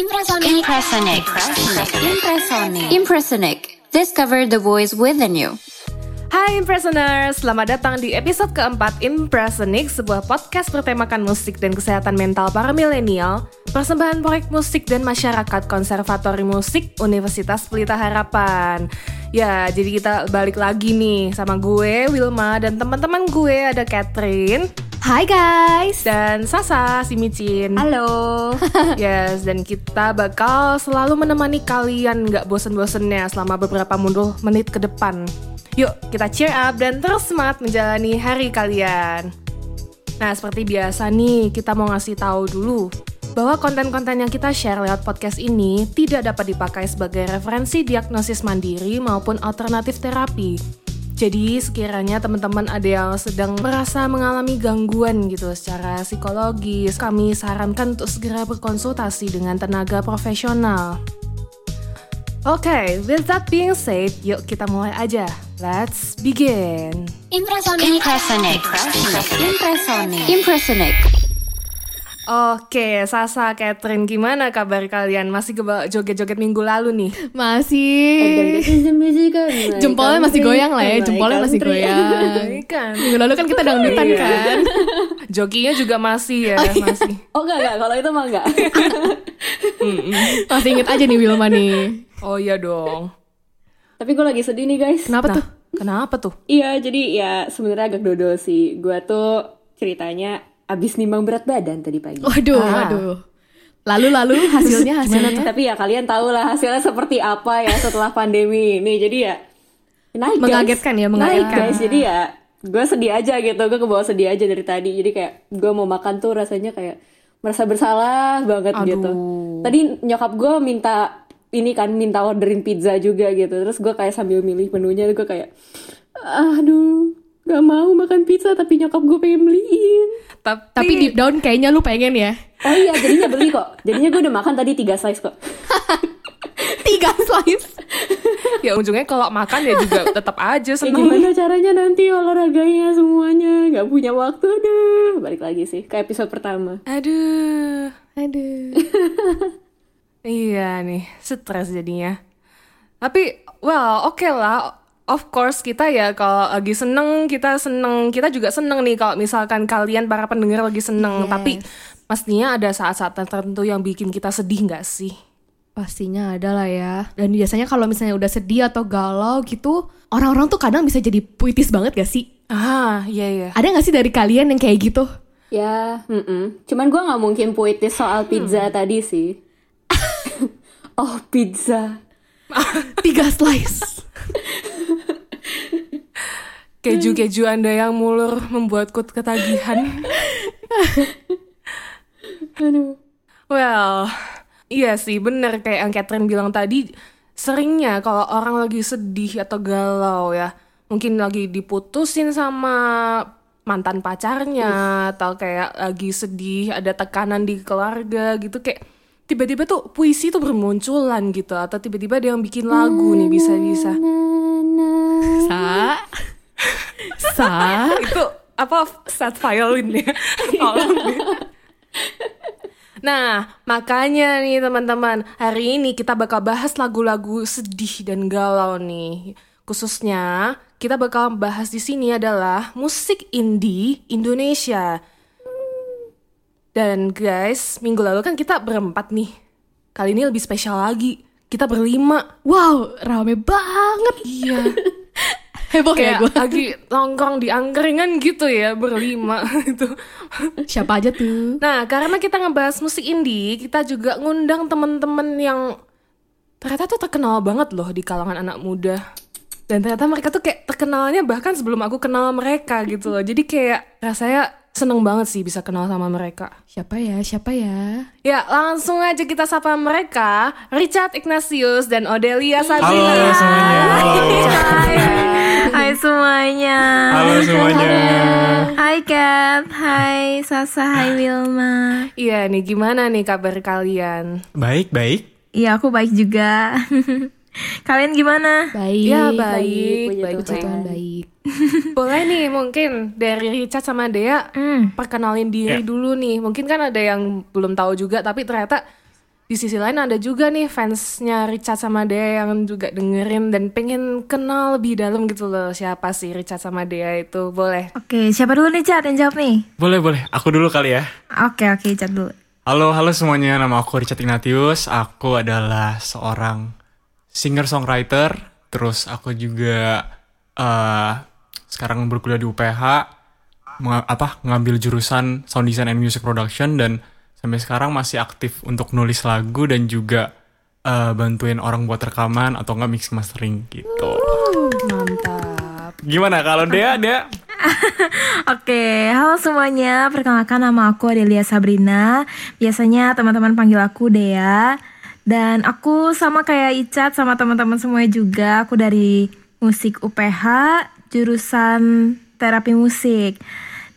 Impresonic. Impresonic. Impresonic. Impresonic. Discover the voice within you. Hai Impressioners, selamat datang di episode keempat Impressionic, sebuah podcast bertemakan musik dan kesehatan mental para milenial, persembahan proyek musik dan masyarakat Konservatori Musik Universitas Pelita Harapan. Ya, jadi kita balik lagi nih sama gue, Wilma, dan teman-teman gue ada Catherine. Hai guys. Dan Sasa, si Micin. Halo. yes, dan kita bakal selalu menemani kalian nggak bosen-bosennya selama beberapa mundur menit ke depan. Yuk, kita cheer up dan terus semangat menjalani hari kalian. Nah, seperti biasa nih, kita mau ngasih tahu dulu bahwa konten-konten yang kita share lewat podcast ini tidak dapat dipakai sebagai referensi diagnosis mandiri maupun alternatif terapi. Jadi sekiranya teman-teman ada yang sedang merasa mengalami gangguan gitu secara psikologis, kami sarankan untuk segera berkonsultasi dengan tenaga profesional. Oke, okay, with that being said, yuk kita mulai aja. Let's begin. Impresonic. Impresonic. Impresonic. Impresonic. Oke, Sasa, Catherine, gimana kabar kalian? Masih ke joget-joget minggu lalu nih? Masih. Jempolnya masih goyang lah ya, jempolnya masih goyang. kan. Minggu lalu kan kita dangdutan Iya. kan. Jokinya juga masih ya, masih. Oh enggak enggak, kalau itu mah enggak. Masih inget aja nih Wilma nih. Oh iya dong. Tapi gue lagi sedih nih guys. Kenapa tuh? Kenapa tuh? Iya, jadi ya sebenarnya agak dodol sih. Gue tuh ceritanya abis nimbang berat badan tadi pagi. Waduh, Ah. waduh. Lalu-lalu hasilnya hasilnya. Tapi ya kalian tahu lah hasilnya seperti apa ya setelah pandemi ini. Jadi ya naik guys. Mengagetkan ya, Naik mengagetkan. guys. Jadi ya gue sedih aja gitu. Gue kebawa sedih aja dari tadi. Jadi kayak gue mau makan tuh rasanya kayak merasa bersalah banget Aduh. gitu. Tadi nyokap gue minta ini kan minta orderin pizza juga gitu. Terus gue kayak sambil milih menunya gue kayak aduh gak mau makan pizza tapi nyokap gue pengen beliin. Tapi, Tapi deep down kayaknya lu pengen ya. Oh iya jadinya beli kok. Jadinya gue udah makan tadi tiga slice kok. Tiga slice. ya ujungnya kalau makan ya juga tetap aja Eh, seneng. gimana caranya nanti olahraganya semuanya nggak punya waktu aduh balik lagi sih ke episode pertama Aduh. Aduh. Iya nih, stres jadinya. Tapi, well, oke lah. Of course kita ya kalau lagi seneng kita seneng kita juga seneng nih kalau misalkan kalian para pendengar lagi seneng Yes. tapi pastinya ada saat-saat tertentu yang bikin kita sedih nggak sih Pastinya ada lah ya. Dan biasanya kalau misalnya udah sedih atau galau gitu, orang-orang tuh kadang bisa jadi puitis banget gak sih? ah iya iya Ada gak sih dari kalian yang kayak gitu? ya mm-mm. cuman gue nggak mungkin puitis soal pizza tadi sih oh pizza Tiga slice. keju-keju anda yang mulur membuatku ketagihan. Aduh. Well, iya sih bener kayak yang Catherine bilang tadi, seringnya kalau orang lagi sedih atau galau ya, mungkin lagi diputusin sama mantan pacarnya atau kayak lagi sedih, ada tekanan di keluarga gitu kayak tiba-tiba tuh puisi tuh bermunculan gitu atau tiba-tiba ada yang bikin lagu nih bisa-bisa. Sa. Sa. itu apa set violin ya Tolong. Nah, makanya nih teman-teman, hari ini kita bakal bahas lagu-lagu sedih dan galau nih. Khususnya, kita bakal bahas di sini adalah musik indie Indonesia. Dan guys, minggu lalu kan kita berempat nih. Kali ini lebih spesial lagi. Kita berlima. Wow, rame banget. Iya. Heboh ya Kayak gue. lagi nongkrong di angkringan gitu ya, berlima gitu. Siapa aja tuh? Nah, karena kita ngebahas musik indie, kita juga ngundang temen-temen yang ternyata tuh terkenal banget loh di kalangan anak muda. Dan ternyata mereka tuh kayak terkenalnya bahkan sebelum aku kenal mereka gitu loh. Jadi kayak rasanya seneng banget sih bisa kenal sama mereka. Siapa ya? Siapa ya? Ya, langsung aja kita sapa mereka, Richard Ignatius dan Odelia Sabrina. Halo semuanya. Hai. Hai semuanya. Halo semuanya. Hai Kat, hai Sasa, hai Wilma. Iya nih, gimana nih kabar kalian? Baik, baik. Iya aku baik juga. Kalian gimana? Baik. Ya baik, baik, Puji baik. Tuhan baik. Boleh nih mungkin dari Richard sama Dea Hmm. perkenalin diri Ya. dulu nih. Mungkin kan ada yang belum tahu juga tapi ternyata di sisi lain ada juga nih fansnya Richard sama Dea yang juga dengerin dan pengen kenal lebih dalam gitu loh siapa sih Richard sama Dea itu boleh. Oke, siapa dulu nih Cat yang jawab nih? Boleh, boleh. Aku dulu kali ya. Oke, oke, Cat dulu. Halo, halo semuanya. Nama aku Richard Ignatius. Aku adalah seorang singer-songwriter. Terus aku juga eh sekarang berkuliah di UPH. Menga- apa ngambil jurusan sound design and music production dan sampai sekarang masih aktif untuk nulis lagu dan juga eh, bantuin orang buat rekaman atau enggak mix mastering gitu. Mantap. Gimana kalau Dea, Dea? Oke, halo semuanya. Perkenalkan nama aku Adelia Sabrina. Biasanya teman-teman panggil aku Dea. Dan aku sama kayak Icat sama teman-teman semuanya juga. Aku dari musik UPH, jurusan terapi musik.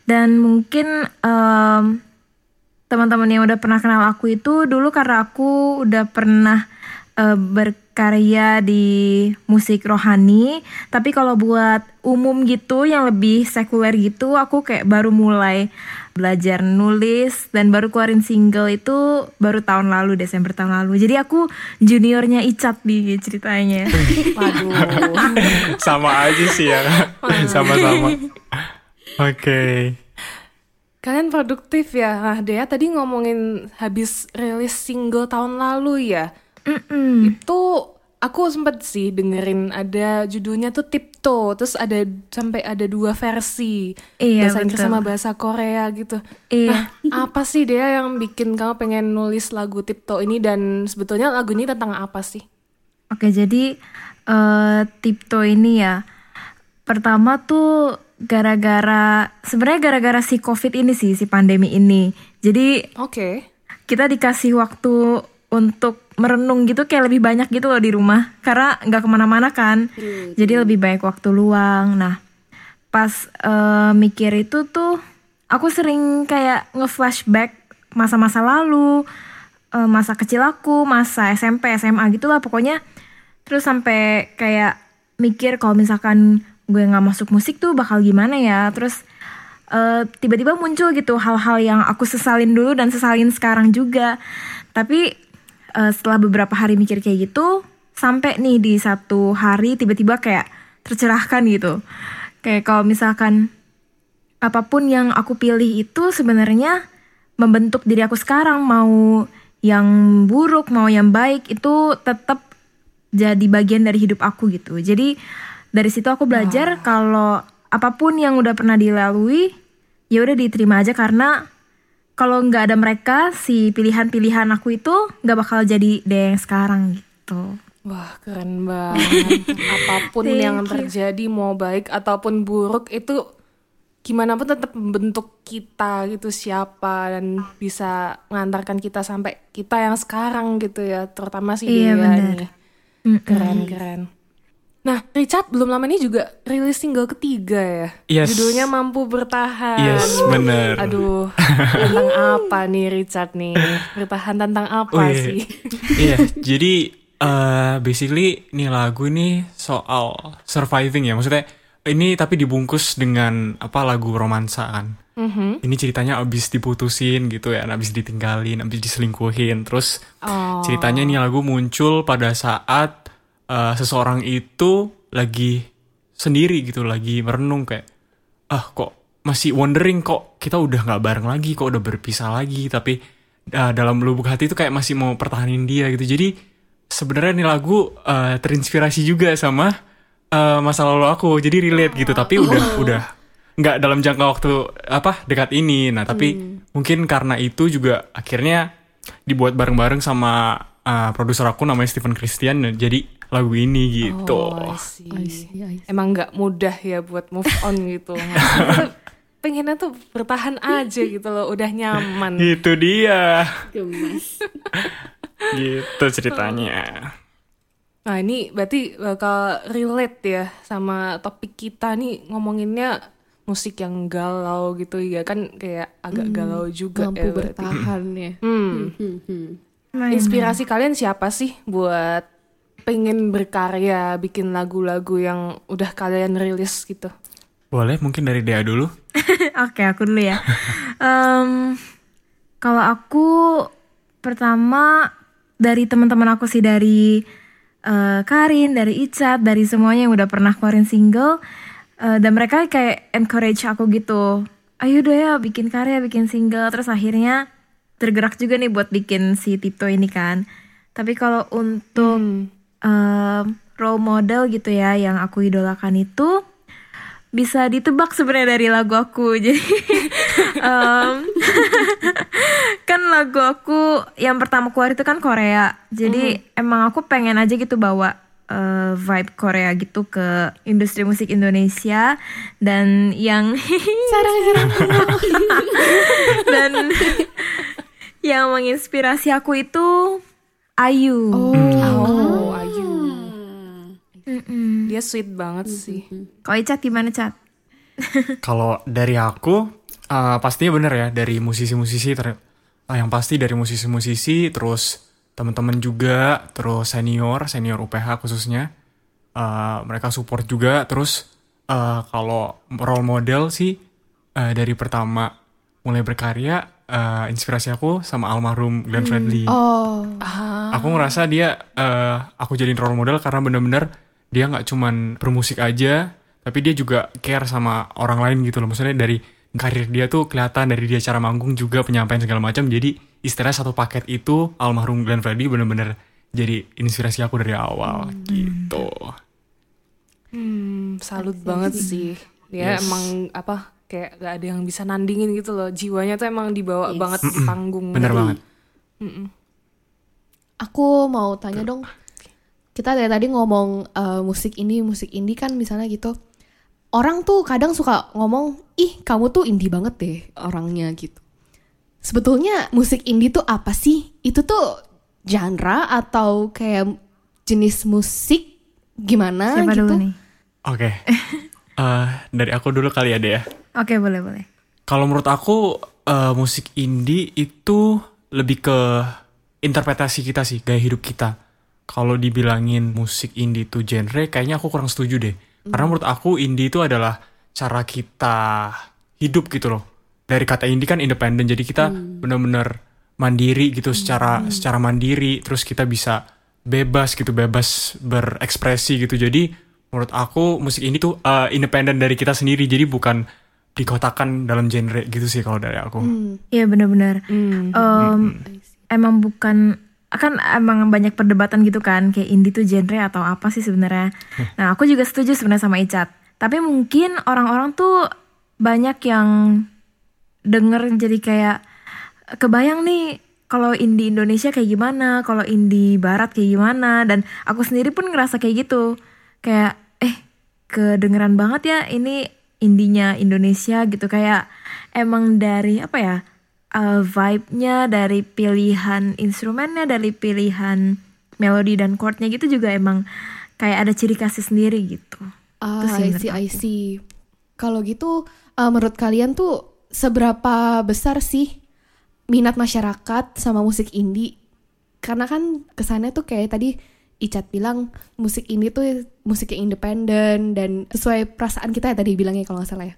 Dan mungkin em, teman-teman yang udah pernah kenal aku itu dulu karena aku udah pernah eh, berkarya di musik rohani tapi kalau buat umum gitu yang lebih sekuler gitu aku kayak baru mulai belajar nulis dan baru keluarin single itu baru tahun lalu Desember tahun lalu jadi aku juniornya Icat nih ceritanya Waduh. Sama aja sih ya. Sama-sama. Oke. Kalian produktif ya. Nah, Dea tadi ngomongin habis rilis single tahun lalu ya. Itu aku sempet sih dengerin ada judulnya tuh Tipto, terus ada sampai ada dua versi. Iya, bahasa Inggris sama bahasa Korea gitu. Iya. Nah, apa sih Dea yang bikin kamu pengen nulis lagu Tipto ini dan sebetulnya lagu ini tentang apa sih? Oke, jadi eh Tipto ini ya. Pertama tuh gara-gara sebenarnya gara-gara si Covid ini sih, si pandemi ini. Jadi Oke. kita dikasih waktu untuk merenung gitu kayak lebih banyak gitu loh di rumah. Karena nggak ke mana-mana kan. Jadi lebih banyak waktu luang. Nah pas eh, mikir itu tuh aku sering kayak nge-flashback masa-masa lalu eh, masa kecil aku masa SMP SMA gitu lah pokoknya. Terus sampai kayak mikir kalau misalkan gue nggak masuk musik tuh bakal gimana ya? Terus eh, tiba-tiba muncul gitu hal-hal yang aku sesalin dulu dan sesalin sekarang juga. Tapi eh, setelah beberapa hari mikir kayak gitu sampai nih di satu hari tiba-tiba kayak tercerahkan gitu. Kayak kalau misalkan apa pun yang aku pilih itu sebenarnya membentuk diri aku sekarang. Mau yang buruk mau yang baik itu tetap jadi bagian dari hidup aku gitu. Jadi dari situ aku belajar kalau apa pun yang udah pernah dilalui ya udah diterima aja karena kalau nggak ada mereka si pilihan-pilihan aku itu nggak bakal jadi deh yang sekarang gitu Wah, keren banget. Apa pun yang terjadi mau baik ataupun buruk itu gimana pun tetap membentuk kita gitu siapa dan bisa mengantarkan kita sampai kita yang sekarang gitu ya, terutama si Iya, Dea benar. nih. Keren, keren. Nah, Richard belum lama ini juga rilis single ketiga ya. Yes. Judulnya Mampu Bertahan. Yes, bener. Aduh, tentang apa nih Richard nih? Bertahan tentang apa Oh, iya. sih? iya, jadi eh basically nih lagu ini soal surviving ya. Maksudnya ini tapi dibungkus dengan apa lagu romansa kan. Ini ceritanya abis diputusin gitu ya, abis ditinggalin, abis diselingkuhin. Terus ceritanya ini lagu muncul pada saat eh, seseorang itu lagi sendiri gitu, lagi merenung kayak, ah kok masih wondering kok kita udah nggak bareng lagi, kok udah berpisah lagi, tapi uh, dalam lubuk hati itu kayak masih mau pertahanin dia gitu. Jadi sebenarnya nih lagu uh, terinspirasi juga sama uh, masa lalu aku, jadi relate gitu. Tapi udah udah nggak dalam jangka waktu apa dekat ini. Nah tapi mungkin karena itu juga akhirnya dibuat bareng-bareng sama uh, produser aku namanya Stephen Christian. Jadi lagu ini gitu. Oh, I see. Emang nggak mudah ya buat move on gitu. Pengennya tuh bertahan aja gitu loh, udah nyaman. Itu dia. Gitu ceritanya. Nah ini berarti bakal relate ya sama topik kita nih ngomonginnya musik yang galau gitu ya kan kayak agak galau juga Mampu ya berarti. bertahan ya. Hmm. Inspirasi kalian siapa sih buat pengen berkarya, bikin lagu-lagu yang udah kalian rilis gitu? Boleh mungkin dari Dea dulu. Oke, aku dulu ya. Em, kalau aku pertama dari teman-teman aku sih dari eh, Karin, dari Icat, dari semuanya yang udah pernah keluarin single Eh, dan mereka kayak encourage aku gitu. Ayo deh ya bikin karya, bikin single. Terus akhirnya tergerak juga nih buat bikin si Tipto ini kan. Tapi kalau untuk em, role model gitu ya yang aku idolakan itu bisa ditebak sebenarnya dari lagu aku. Jadi em, kan lagu aku yang pertama keluar itu kan Korea. Jadi emang aku pengen aja gitu bawa eh, vibe Korea gitu ke industri musik Indonesia dan yang dan yang menginspirasi aku itu Ayu. Oh, Ayu. Dia sweet banget sih. Kalau Icat gimana Cat? Kalau dari aku, eh, pastinya bener ya dari musisi-musisi ter- eh, yang pasti dari musisi-musisi, terus teman-teman juga, terus senior, senior UPH khususnya, eh, mereka support juga. Terus eh, kalau role model sih eh, dari pertama mulai berkarya, eh, inspirasi aku sama almarhum Glenn Fredly. Oh, Aku ngerasa dia eh, aku jadiin role model karena bener-bener dia nggak cuman bermusik aja, tapi dia juga care sama orang lain gitu loh. Maksudnya dari karir dia tuh kelihatan dari dia cara manggung juga penyampaian segala macam. Jadi istilahnya satu paket itu almarhum Glenn Fredly bener-bener jadi inspirasi aku dari awal gitu. Hmm, salut banget sih. Dia Yes. emang apa kayak gak ada yang bisa nandingin gitu loh. Jiwanya tuh emang dibawa banget di panggung. Bener banget. aku mau tanya dong. Kita dari tadi ngomong eh, musik ini, musik indie kan misalnya gitu. Orang tuh kadang suka ngomong, ih kamu tuh indie banget deh orangnya gitu. Sebetulnya musik indie tuh apa sih? Itu tuh genre atau kayak jenis musik gimana Siapa gitu? dulu nih? Oke. Eh, dari aku dulu kali ada ya. Oke boleh boleh. Kalau menurut aku eh, musik indie itu lebih ke interpretasi kita sih, gaya hidup kita. Kalau dibilangin musik indie itu genre, kayaknya aku kurang setuju deh. Karena menurut aku indie itu adalah cara kita hidup gitu loh. Dari kata indie kan independen, jadi kita benar-benar mandiri gitu secara secara mandiri. Terus kita bisa bebas gitu, bebas berekspresi gitu. Jadi menurut aku musik ini tuh eh, independen dari kita sendiri, jadi bukan dikotakan dalam genre gitu sih kalau dari aku. Iya benar-benar. Em, Emang bukan kan emang banyak perdebatan gitu kan kayak indie tuh genre atau apa sih sebenarnya. Nah aku juga setuju sebenarnya sama Icat. Tapi mungkin orang-orang tuh banyak yang denger jadi kayak kebayang nih kalau indie Indonesia kayak gimana, kalau indie Barat kayak gimana. Dan aku sendiri pun ngerasa kayak gitu. Kayak eh kedengeran banget ya ini indinya Indonesia gitu kayak emang dari apa ya uh, vibe-nya dari pilihan instrumennya dari pilihan melodi dan chordnya gitu juga emang kayak ada ciri khasnya sendiri gitu. Ah, sih I see, I see. Kalau gitu, uh, menurut kalian tuh seberapa besar sih minat masyarakat sama musik indie? Karena kan kesannya tuh kayak tadi Icat bilang musik indie tuh musik yang independen dan sesuai perasaan kita ya tadi bilangnya kalau nggak salah ya.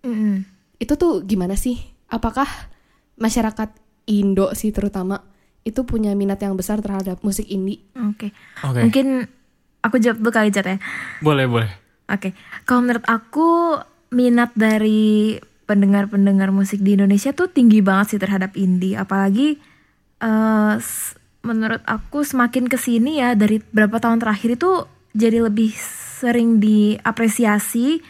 Mm-mm. Itu tuh gimana sih? Apakah masyarakat Indo sih terutama itu punya minat yang besar terhadap musik indie? Oke. Oke. Mungkin aku jawab dulu kali ya. Boleh, boleh. Oke, kalau menurut aku minat dari pendengar-pendengar musik di Indonesia tuh tinggi banget sih terhadap indie. Apalagi eh, s- menurut aku semakin ke sini ya dari beberapa tahun terakhir itu jadi lebih sering diapresiasi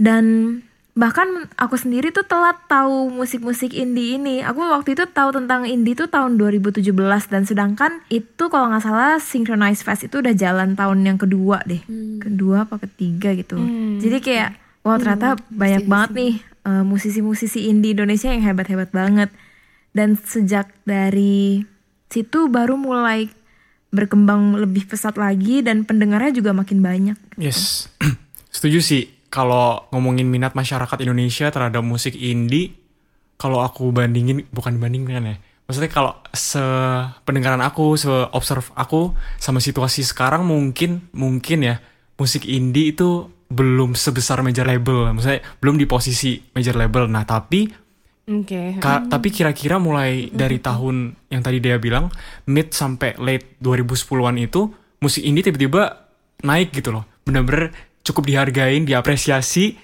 dan bahkan aku sendiri tuh telat tahu musik-musik indie ini. Aku waktu itu tahu tentang indie tuh tahun 2017 dan sedangkan itu kalau nggak salah Synchronize Fest itu udah jalan tahun yang kedua deh. Kedua apa ketiga gitu. Jadi kayak wah ternyata banyak banget nih eh, musisi-musisi indie Indonesia yang hebat-hebat banget. Dan sejak dari situ baru mulai berkembang lebih pesat lagi dan pendengarnya juga makin banyak. Yes. Setuju sih kalau ngomongin minat masyarakat Indonesia terhadap musik indie, kalau aku bandingin bukan bandingkan ya. Maksudnya kalau se pendengaran aku, se observe aku sama situasi sekarang mungkin mungkin ya musik indie itu belum sebesar major label. Maksudnya belum di posisi major label. Nah, tapi Oke. Ka- Tapi kira-kira mulai dari tahun yang tadi dia bilang mid sampai late 2010-an itu musik indie tiba-tiba naik gitu loh. Bener-bener cukup dihargain, diapresiasi,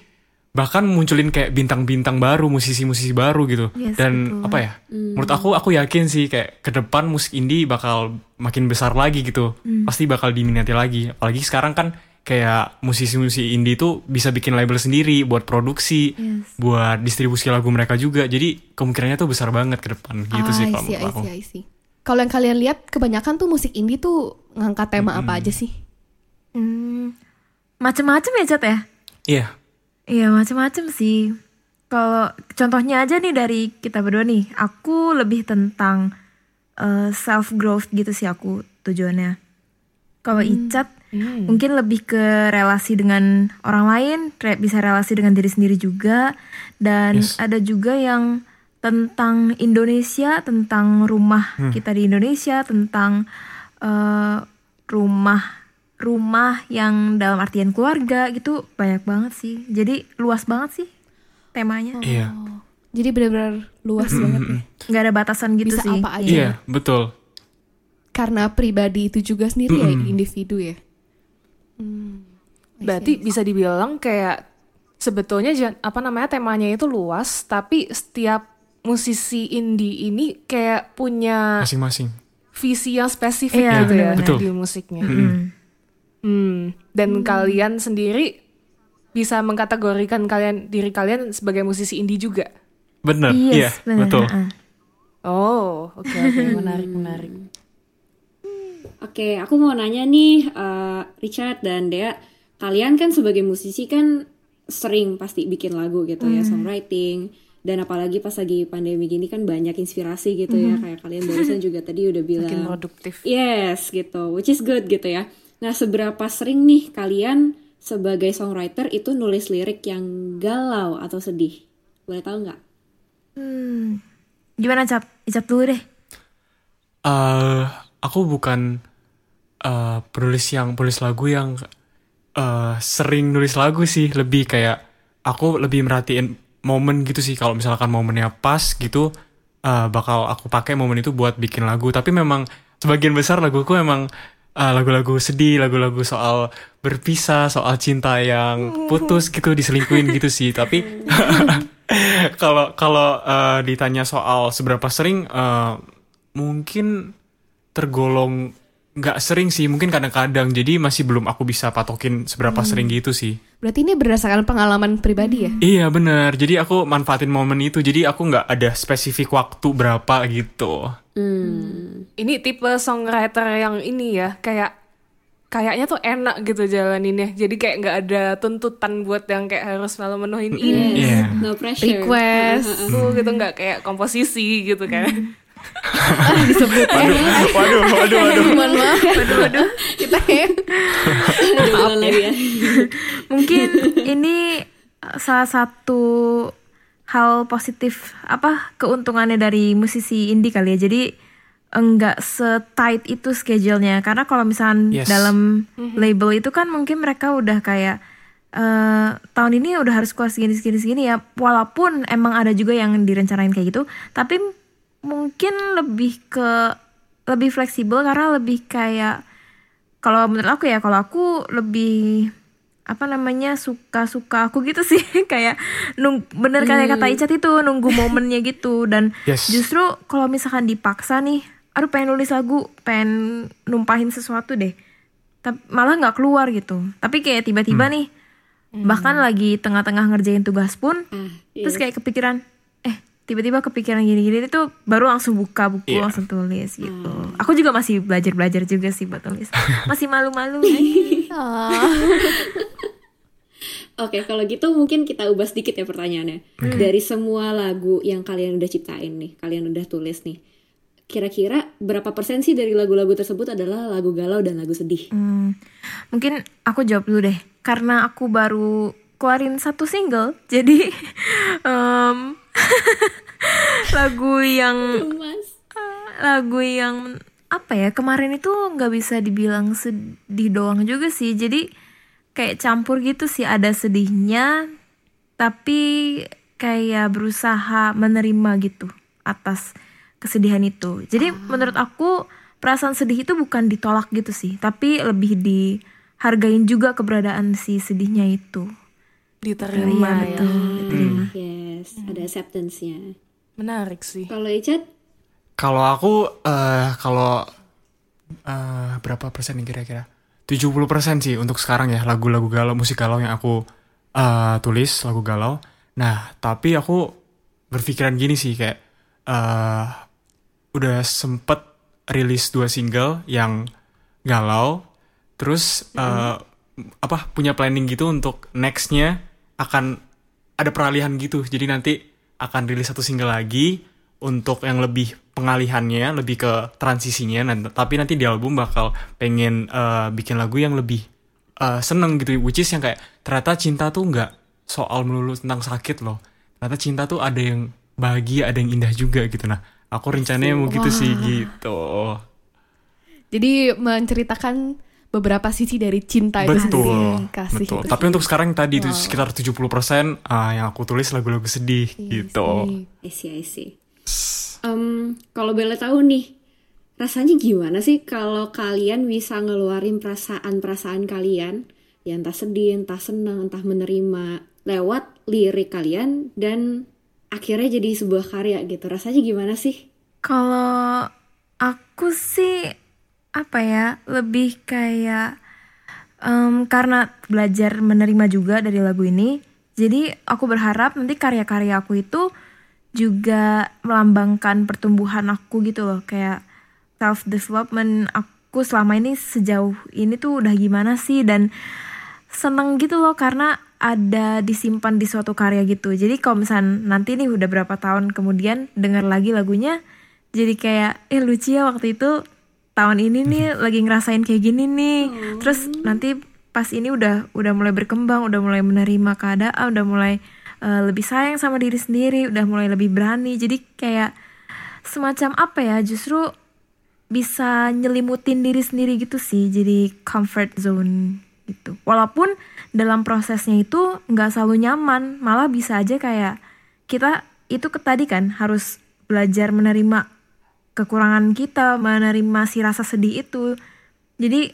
bahkan munculin kayak bintang-bintang baru, musisi-musisi baru gitu. Yes, Dan betul. apa ya? Menurut aku aku yakin sih kayak ke depan musik indie bakal makin besar lagi gitu. Pasti bakal diminati lagi. Apalagi sekarang kan kayak musisi-musisi indie itu bisa bikin label sendiri buat produksi, Yes. buat distribusi lagu mereka juga. Jadi kemungkinannya tuh besar banget ke depan gitu sih Ah, I kalau menurut aku. Kalau yang kalian lihat kebanyakan tuh musik indie tuh ngangkat tema apa aja sih? Hmm, macem-macem ya Cat ya? Iya. Iya macem-macem sih. Kalau contohnya aja nih dari kita berdua nih, aku lebih tentang self growth gitu sih aku tujuannya. Kalau Icat mungkin lebih ke relasi dengan orang lain, re- bisa relasi dengan diri sendiri juga, dan Yes. ada juga yang tentang Indonesia, tentang rumah kita di Indonesia, tentang eh, rumah rumah yang dalam artian keluarga gitu banyak banget sih. Jadi luas banget sih temanya. Iya. Jadi benar-benar luas banget ya. nggak ada batasan gitu Bisa sih. apa aja. Iya, betul. Karena pribadi itu juga sendiri ya individu ya. Berarti bisa dibilang kayak sebetulnya apa namanya temanya itu luas, tapi setiap musisi indie ini kayak punya Masing-masing. visi yang spesifik Iya, gitu ya. Betul. di musiknya. Hmm. Dan kalian sendiri bisa mengkategorikan kalian diri kalian sebagai musisi indie juga. Bener. Iya, Yes, benar. betul. Heeh. Oh, oke oke menarik menarik. Oke, aku mau nanya nih, eh, Richard dan Dea, kalian kan sebagai musisi kan sering pasti bikin lagu gitu ya, songwriting, dan apalagi pas lagi pandemi gini kan banyak inspirasi gitu ya, kayak kalian barusan juga tadi udah bilang. Makin produktif. Yes, gitu, which is good gitu ya. Nah, seberapa sering nih kalian sebagai songwriter itu nulis lirik yang galau atau sedih? Boleh tahu nggak? Hmm. Gimana Cap? Icat dulu deh. eh aku bukan eh penulis yang penulis lagu yang eh sering nulis lagu sih lebih kayak aku lebih merhatiin momen gitu sih kalau misalkan momennya pas gitu eh bakal aku pakai momen itu buat bikin lagu tapi memang sebagian besar laguku memang eh, lagu-lagu sedih lagu-lagu soal berpisah soal cinta yang putus gitu diselingkuhin gitu sih. Tapi kalau kalau eh, ditanya soal seberapa sering eh, mungkin tergolong nggak sering sih. Mungkin kadang-kadang. Jadi masih belum aku bisa patokin seberapa sering gitu sih. Berarti ini berdasarkan pengalaman pribadi ya? iya bener jadi aku manfaatin momen itu. Jadi aku nggak ada spesifik waktu berapa gitu Ini tipe songwriter yang ini ya, kayak kayaknya tuh enak gitu jalaninnya. Jadi kayak nggak ada tuntutan buat yang kayak harus selalu menuhin ini. Iya. No pressure. Request tuh gitu nggak kayak komposisi gitu kan. waduh waduh waduh waduh Mohon maaf. Waduh, waduh. Kita ya. Bulan lagi ya. Mungkin ini salah satu hal positif apa keuntungannya dari musisi indie kali ya. Jadi enggak setight itu schedule-nya karena kalau misalnya Yes. dalam label itu kan mungkin mereka udah kayak eh tahun ini udah harus keluar segini segini segini ya walaupun emang ada juga yang direncanain kayak gitu tapi mungkin lebih ke lebih fleksibel karena lebih kayak kalau menurut aku ya kalau aku lebih apa namanya suka-suka aku gitu sih. Kayak nung bener kayak kata Icat itu nunggu momennya gitu. Dan Yes. justru kalau misalkan dipaksa nih aduh pengen nulis lagu pengen numpahin sesuatu deh. Tapi malah nggak keluar gitu. Tapi kayak tiba-tiba nih bahkan lagi tengah-tengah ngerjain tugas pun Ah, terus kayak kepikiran eh tiba-tiba kepikiran gini-gini itu baru langsung buka buku Iya. langsung tulis gitu. Aku juga masih belajar-belajar juga sih buat tulis. Masih malu-malu Oke, kalau gitu mungkin kita ubah sedikit ya pertanyaannya. Dari semua lagu yang kalian udah ciptain nih, kalian udah tulis nih. Kira-kira berapa persen sih dari lagu-lagu tersebut adalah lagu galau dan lagu sedih? Hmm, mungkin aku jawab dulu deh karena aku baru keluarin satu single jadi em, lagu yang Mas. lagu yang apa ya kemarin itu nggak bisa dibilang sedih doang juga sih jadi kayak campur gitu sih ada sedihnya tapi kayak berusaha menerima gitu atas kesedihan itu. Jadi menurut aku perasaan sedih itu bukan ditolak gitu sih, tapi lebih dihargain juga keberadaan si sedihnya itu. Diterima Iya ya. betul. diterima. Yes, ada acceptance-nya. Menarik sih. Kalau Icat, Kalau aku eh kalau eh berapa persen nih kira-kira? 70% sih untuk sekarang ya lagu-lagu galau, musik galau yang aku eh tulis lagu galau. Nah, tapi aku berpikiran gini sih kayak eh udah sempet rilis dua single yang galau, terus eh apa punya planning gitu untuk nextnya akan ada peralihan gitu. Jadi nanti akan rilis satu single lagi untuk yang lebih pengalihannya, lebih ke transisinya. Nah, tapi nanti di album bakal pengen eh, bikin lagu yang lebih eh, seneng gitu, which is yang kayak ternyata cinta tuh nggak soal melulu tentang sakit loh. Ternyata cinta tuh ada yang bahagia, ada yang indah juga gitu. Nah, aku rencananya mau gitu sih gitu. Jadi menceritakan beberapa sisi dari cinta itu sendiri. Betul, Kasih betul. itu. Tapi untuk sekarang tadi itu sekitar 70% ah, yang aku tulis lagu-lagu sedih gitu. Iya sih. Em, kalau boleh tahu nih, rasanya gimana sih kalau kalian bisa ngeluarin perasaan-perasaan kalian, ya entah sedih, entah senang, entah menerima, lewat lirik kalian, dan akhirnya jadi sebuah karya gitu. Rasanya gimana sih? Kalau aku sih apa ya lebih kayak em, karena belajar menerima juga dari lagu ini. Jadi aku berharap nanti karya-karya aku itu juga melambangkan pertumbuhan aku gitu loh kayak self development aku selama ini sejauh ini tuh udah gimana sih dan seneng gitu loh karena ada disimpan di suatu karya gitu. Jadi kalau misalnya nanti nih udah berapa tahun kemudian denger lagi lagunya jadi kayak eh lucu ya waktu itu tahun ini nih lagi ngerasain kayak gini nih. Terus nanti pas ini udah udah mulai berkembang, udah mulai menerima keadaan, udah mulai eh, lebih sayang sama diri sendiri, udah mulai lebih berani. Jadi kayak semacam apa ya? Justru bisa nyelimutin diri sendiri gitu sih jadi comfort zone gitu walaupun dalam prosesnya itu nggak selalu nyaman malah bisa aja kayak kita itu tadi kan harus belajar menerima kekurangan kita menerima si rasa sedih itu jadi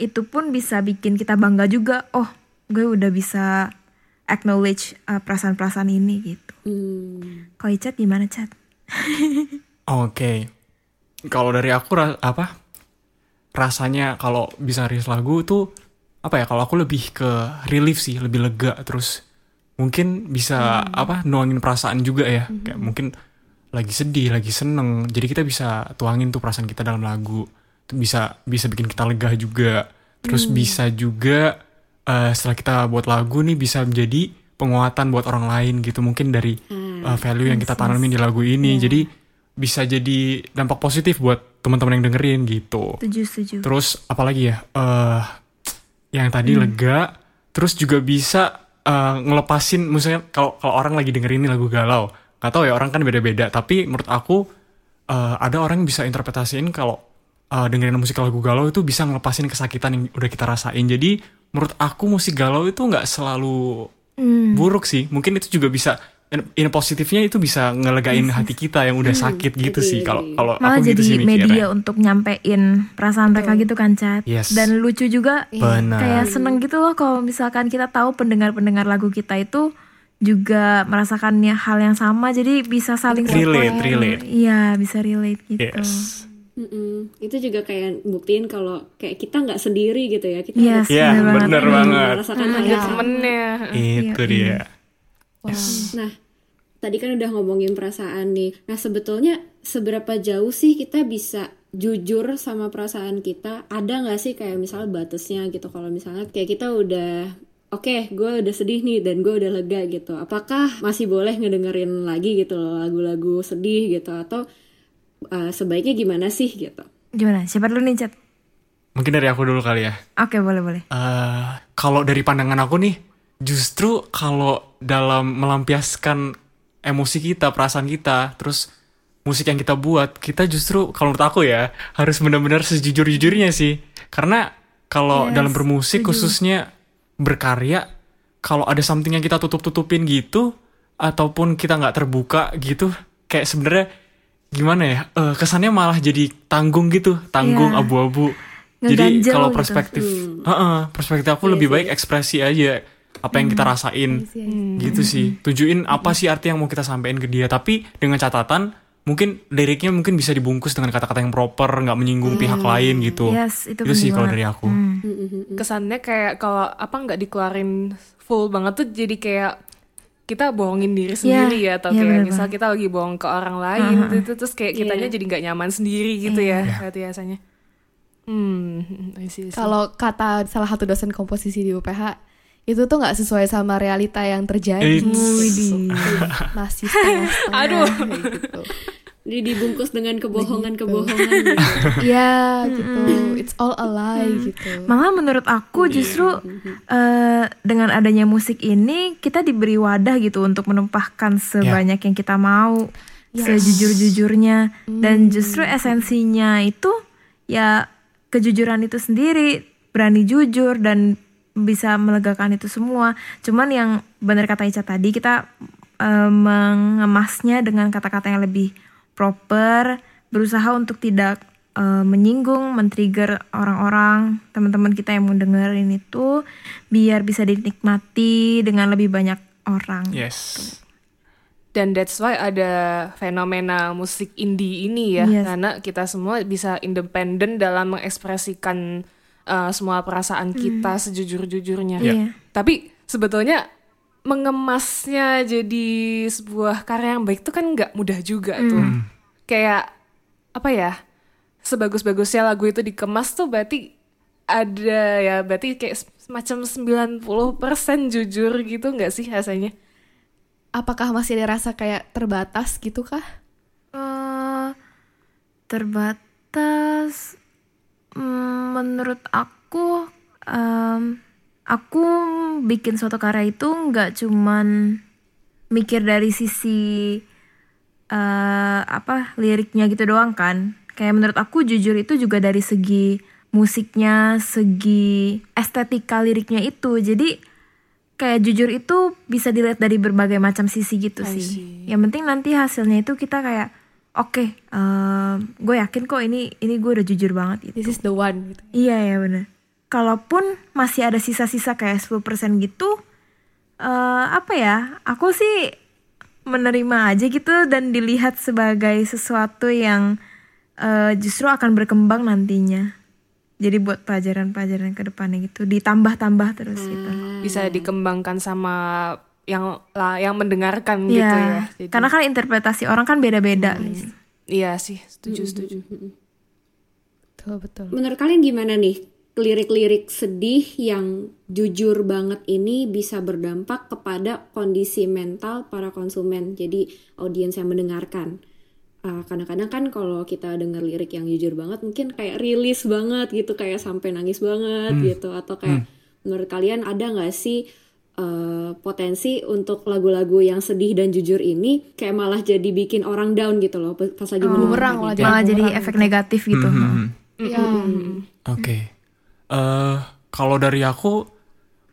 itu pun bisa bikin kita bangga juga oh gue udah bisa acknowledge uh, perasaan-perasaan ini gitu Hmm, kalau Icat gimana Cat? Oke. Kalau dari aku ra- apa? Rasanya kalau bisa rilis lagu tuh apa ya? Kalau aku lebih ke relief sih, lebih lega terus mungkin bisa apa? nuangin perasaan juga ya. Kayak mungkin lagi sedih, lagi seneng. Jadi kita bisa tuangin tuh perasaan kita dalam lagu. Itu bisa bisa bikin kita lega juga. Terus bisa juga eh, setelah kita buat lagu nih bisa menjadi penguatan buat orang lain gitu. Mungkin dari eh, value yang kita tanamin di lagu ini. Jadi bisa jadi dampak positif buat teman-teman yang dengerin gitu. Setuju setuju. Terus apalagi ya? eh yang tadi lega, terus juga bisa eh, ngelepasin misalnya kalau kalau orang lagi dengerin ini lagu galau. Gak tau ya orang kan beda-beda, tapi menurut aku eh, ada orang yang bisa interpretasiin kalau eh, dengerin musik lagu galau itu bisa ngelepasin kesakitan yang udah kita rasain. Jadi menurut aku musik galau itu nggak selalu buruk sih. Mungkin itu juga bisa in, in positifnya itu bisa ngelegain hati kita yang udah sakit gitu sih. Kalau kalau malah aku gitu jadi sih mikirnya. media untuk nyampein perasaan mereka gitu kan Cat Yes. dan lucu juga Benar. kayak seneng gitu loh kalau misalkan kita tahu pendengar-pendengar lagu kita itu juga merasakannya hal yang sama jadi bisa saling Relate, support. relate. iya bisa relate gitu Yes. Mm-mm. Itu juga kayak buktiin kalau kayak kita nggak sendiri gitu ya. Kita yes Iya, bener banget. bener banget. merasakan yang sama. temennya. Itu dia. Nah, tadi kan udah ngomongin perasaan nih. Nah, sebetulnya seberapa jauh sih kita bisa jujur sama perasaan kita? Ada nggak sih kayak misal batasnya gitu? Kalau misalnya kayak kita udah Oke, gue udah sedih nih dan gue udah lega gitu. Apakah masih boleh ngedengerin lagi gitu loh lagu-lagu sedih gitu atau uh, sebaiknya gimana sih gitu? gimana siapa dulu nih Cat Mungkin dari aku dulu kali ya. oke boleh boleh eh kalau dari pandangan aku nih, justru kalau dalam melampiaskan emosi kita, perasaan kita, terus musik yang kita buat, kita justru kalau menurut aku ya harus benar-benar sejujur-jujurnya sih. Karena kalau Yes, dalam bermusik setuju. khususnya berkarya, kalau ada something yang kita tutup-tutupin gitu, ataupun kita nggak terbuka gitu kayak sebenarnya gimana ya eh, kesannya malah jadi tanggung gitu tanggung Iya. abu-abu. Jadi Ngeganjel kalau gitu. perspektif Heeh, perspektif aku lebih baik ekspresi aja apa yang kita rasain. Gitu sih. Tujuin apa sih arti yang mau kita sampaikan ke dia. Tapi dengan catatan mungkin liriknya mungkin bisa dibungkus dengan kata-kata yang proper nggak menyinggung pihak lain gitu. Yes, itu sih penting kalau dari aku. Hmm. kesannya kayak kalau apa nggak dikeluarin full banget tuh jadi kayak kita bohongin diri sendiri ya atau iya, kayak misal kita lagi bohong ke orang lain gitu terus kayak kitanya jadi nggak nyaman sendiri gitu ya berarti rasanya hmm. Kalau kata salah satu dosen komposisi di UPH itu tuh nggak sesuai sama realita yang terjadi. Eits. Masih setengah-setengah. Aduh. gitu. Jadi dibungkus dengan kebohongan-kebohongan gitu. Iya gitu. It's all a lie gitu. Malah menurut aku justru eh, dengan adanya musik ini kita diberi wadah gitu untuk menumpahkan sebanyak yang kita mau, sejujur-jujurnya. Dan justru esensinya itu ya kejujuran itu sendiri, berani jujur dan bisa melegakan itu semua. Cuman yang benar kata Ica tadi kita eh, mengemasnya dengan kata-kata yang lebih proper, berusaha untuk tidak eh, menyinggung, men-trigger orang-orang, teman-teman kita yang mau dengerin itu biar bisa dinikmati dengan lebih banyak orang. yes dan that's why ada fenomena musik indie ini ya Yes. karena kita semua bisa independen dalam mengekspresikan uh, semua perasaan kita sejujur-jujurnya Iya. tapi sebetulnya mengemasnya jadi sebuah karya yang baik itu kan nggak mudah juga tuh kayak apa ya sebagus-bagusnya lagu itu dikemas tuh berarti ada ya berarti kayak semacam 90% jujur gitu nggak sih rasanya Apakah masih ada rasa kayak terbatas gitu kah? Eh, terbatas mm, menurut aku em, aku bikin suatu karya itu nggak cuman mikir dari sisi eh, apa liriknya gitu doang kan kayak menurut aku jujur itu juga dari segi musiknya segi estetika liriknya itu jadi kayak jujur itu bisa dilihat dari berbagai macam sisi gitu sih. Yang penting nanti hasilnya itu kita kayak oke, gue yakin kok ini ini gue udah jujur banget gitu. This is the one gitu. Iya ya bener. Kalaupun masih ada sisa-sisa kayak 10% gitu, eh apa ya? Aku sih menerima aja gitu dan dilihat sebagai sesuatu yang eh, justru akan berkembang nantinya. Jadi buat pelajaran-pelajaran ke depannya gitu, ditambah-tambah terus gitu. bisa dikembangkan sama yang lah yang mendengarkan gitu Iya, ya. Jadi- karena kan interpretasi orang kan beda-beda. nih. iya sih, setuju setuju. Betul betul. Menurut kalian gimana nih lirik-lirik sedih yang jujur banget ini bisa berdampak kepada kondisi mental para konsumen, jadi audiens yang mendengarkan. Uh, kadang-kadang kan kalau kita denger lirik yang jujur banget mungkin kayak rilis banget gitu kayak sampai nangis banget gitu atau kayak menurut kalian ada nggak sih uh, potensi untuk lagu-lagu yang sedih dan jujur ini kayak malah jadi bikin orang down gitu loh pas lagi Bumerang mendengarkan malah itu. jadi Malah jadi bumerang efek negatif gitu. Mhm. Iya. Oke. Eh, kalau dari aku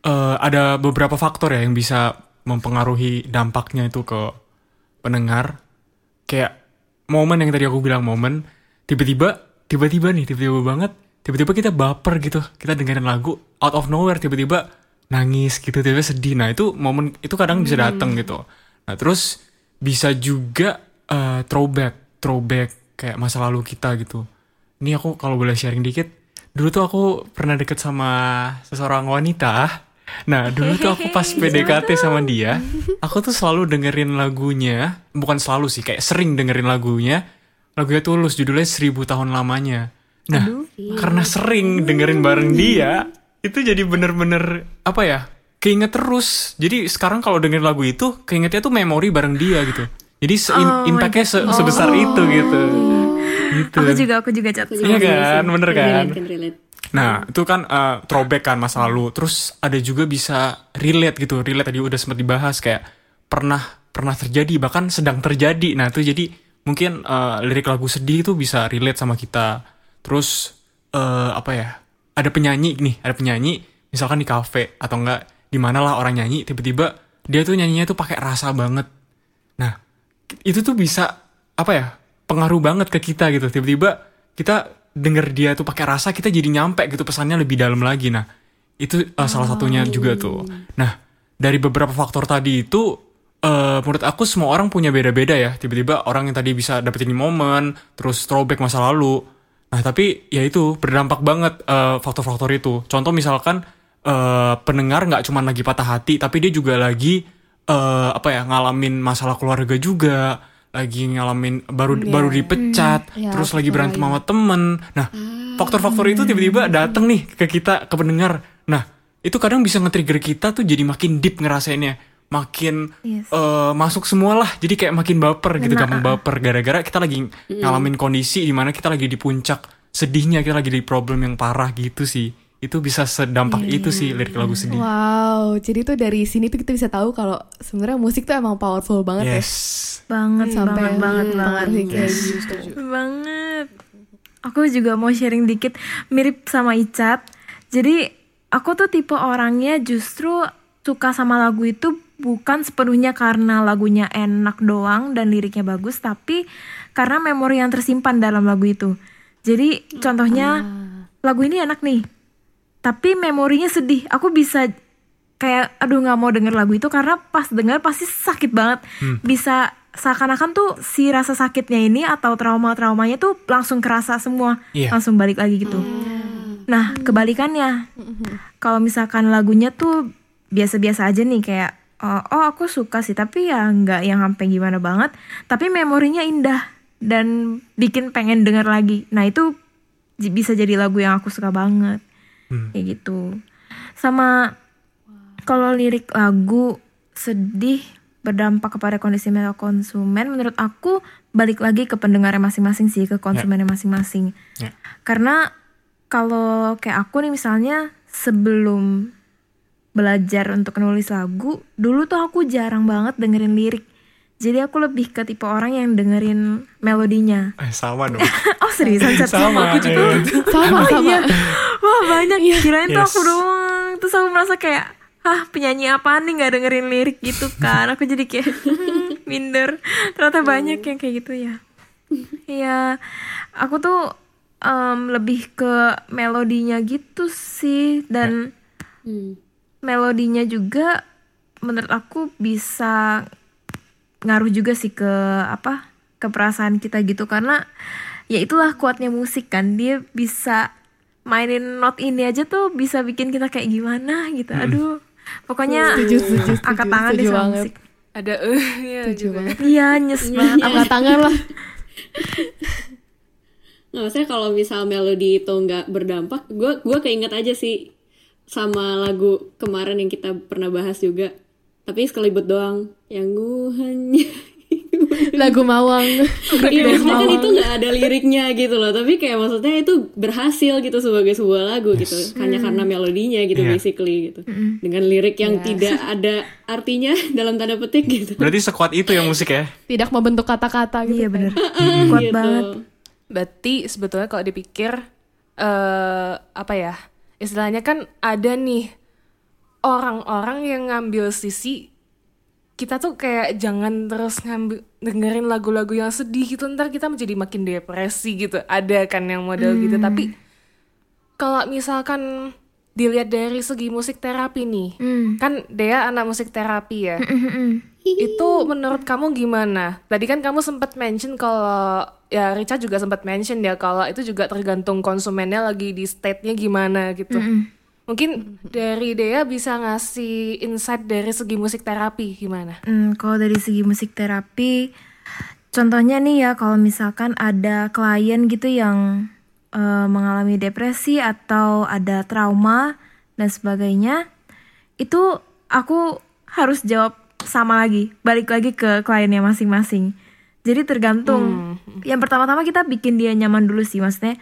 eh, ada beberapa faktor ya yang bisa mempengaruhi dampaknya itu ke pendengar. Kayak momen yang tadi aku bilang momen, tiba-tiba, tiba-tiba nih, tiba-tiba banget, tiba-tiba kita baper gitu, kita dengerin lagu out of nowhere, tiba-tiba nangis gitu, tiba-tiba sedih. Nah itu momen itu kadang bisa datang gitu. Nah terus bisa juga eh, throwback, throwback kayak masa lalu kita gitu. Ini aku kalau boleh sharing dikit, dulu tuh aku pernah deket sama seseorang wanita. Nah, dulu tuh aku pas PDKT sama dia, aku tuh selalu dengerin lagunya, bukan selalu sih, kayak sering dengerin lagunya. Lagunya tulus, judulnya Seribu Tahun Lamanya. Nah, karena sering dengerin bareng dia, itu jadi bener-bener, apa ya, keinget terus. Jadi sekarang kalau dengerin lagu itu, keingetnya tuh memori bareng dia gitu. Jadi se- Oh impactnya se- sebesar itu gitu. Gitu. Aku juga aku juga cat. Iya kan, bener kan? relate, can relate. Nah, itu kan eh, throwback kan masa lalu. Terus ada juga bisa relate gitu. Relate tadi udah sempat dibahas kayak pernah pernah terjadi bahkan sedang terjadi. Nah, itu jadi mungkin eh, lirik lagu sedih itu bisa relate sama kita. Terus eh, apa ya? Ada penyanyi nih, ada penyanyi misalkan di kafe atau enggak di mana lah orang nyanyi tiba-tiba dia tuh nyanyinya tuh pakai rasa banget. Nah, itu tuh bisa apa ya? Pengaruh banget ke kita gitu. Tiba-tiba kita denger dia tuh pakai rasa, kita jadi nyampe gitu pesannya lebih dalam lagi. Nah, itu uh, salah satunya juga tuh. Nah, dari beberapa faktor tadi itu uh, menurut aku semua orang punya beda-beda ya. Tiba-tiba orang yang tadi bisa dapetin momen, terus throwback masa lalu. Nah, tapi ya itu berdampak banget uh, faktor-faktor itu. Contoh misalkan uh, pendengar nggak cuma lagi patah hati, tapi dia juga lagi uh, apa ya ngalamin masalah keluarga juga, lagi ngalamin baru baru dipecat, Ya, terus lagi berantem sama temen. Nah, faktor-faktor itu tiba-tiba dateng nih ke kita ke pendengar. Nah, itu kadang bisa nge-trigger kita tuh jadi makin deep ngerasainnya, makin Yes. eh, masuk semua lah. Jadi kayak makin baper gitu, gampang baper gara-gara kita lagi ngalamin kondisi di mana kita lagi di puncak sedihnya, kita lagi di problem yang parah gitu sih. Itu bisa sedampak itu sih lirik lagu sedih. Wow, jadi tuh dari sini tuh kita bisa tahu kalau sebenarnya musik tuh emang powerful banget ya. Yes. banget Sampai banget banget banget kayak gitu. banget aku juga mau sharing dikit mirip sama Icat jadi aku tuh tipe orangnya justru suka sama lagu itu bukan sepenuhnya karena lagunya enak doang dan liriknya bagus tapi karena memori yang tersimpan dalam lagu itu jadi contohnya lagu ini enak nih tapi memorinya sedih. Aku bisa kayak aduh nggak mau denger lagu itu. Karena pas denger pasti sakit banget. Bisa seakan-akan tuh si rasa sakitnya ini atau trauma-traumanya tuh langsung kerasa semua. Iya. langsung balik lagi gitu. Nah kebalikannya. Kalau misalkan lagunya tuh biasa-biasa aja nih kayak oh, oh aku suka sih. Tapi ya nggak yang sampai gimana banget. Tapi memorinya indah dan bikin pengen denger lagi. Nah itu bisa jadi lagu yang aku suka banget kayak gitu. Sama kalau lirik lagu sedih berdampak kepada kondisi mental konsumen menurut aku balik lagi ke pendengarnya masing-masing sih ke konsumennya masing-masing. Ya. karena kalau kayak aku nih misalnya sebelum belajar untuk nulis lagu dulu tuh aku jarang banget dengerin lirik jadi aku lebih ke tipe orang yang dengerin melodinya Eh, sama dong. oh seriusan Chat? sama. aku juga iya. Sama sama. Wah banyak Kirain tuh Yes. aku doang Terus aku merasa kayak Ah penyanyi apaan nih gak dengerin lirik gitu kan Aku jadi kayak hmm, Minder Ternyata banyak yang kayak gitu ya Iya Aku tuh em, Lebih ke melodinya gitu sih Dan Melodinya juga Menurut aku bisa Ngaruh juga sih ke Apa Ke perasaan kita gitu Karena Ya itulah kuatnya musik kan Dia bisa mainin not ini aja tuh bisa bikin kita kayak gimana gitu. Aduh. Pokoknya Setuju, setuju, setuju, angkat tangan deh setuju sama banget. musik. Ada eh ya Setuju juga. banget. Iya, nyes banget. Angkat tangan lah. Nah, maksudnya kalau misal melodi itu nggak berdampak, gue gua keinget aja sih sama lagu kemarin yang kita pernah bahas juga. Tapi sekelibet doang. Yang gue hanya Lagu Mawang. Iya maksudnya kan itu nggak ada liriknya gitu loh Tapi kayak maksudnya itu berhasil gitu sebagai sebuah lagu gitu Hanya karena melodinya gitu Iya. basically gitu Dengan lirik yang tidak ada artinya dalam tanda petik gitu Berarti sekuat itu ya musik ya? Tidak membentuk kata-kata gitu. Iya bener. Ah, Kuat gitu. banget. Berarti sebetulnya kalau dipikir eh apa ya? Istilahnya kan ada nih orang-orang yang ngambil sisi kita tuh kayak jangan terus ngambil dengerin lagu-lagu yang sedih gitu ntar kita menjadi makin depresi gitu. Ada kan yang model gitu. Tapi kalau misalkan dilihat dari segi musik terapi nih kan Dea anak musik terapi ya? Itu menurut kamu gimana? Tadi kan kamu sempat mention kalau ya Rica juga sempat mention ya kalau itu juga tergantung konsumennya lagi di state-nya gimana gitu. Mungkin dari Dea bisa ngasih insight dari segi musik terapi gimana? Hmm, kalau dari segi musik terapi, contohnya nih ya kalau misalkan ada klien gitu yang eh, mengalami depresi atau ada trauma dan sebagainya, itu aku harus jawab sama lagi, balik lagi ke kliennya masing-masing. Jadi tergantung. Yang pertama-tama kita bikin dia nyaman dulu sih, maksudnya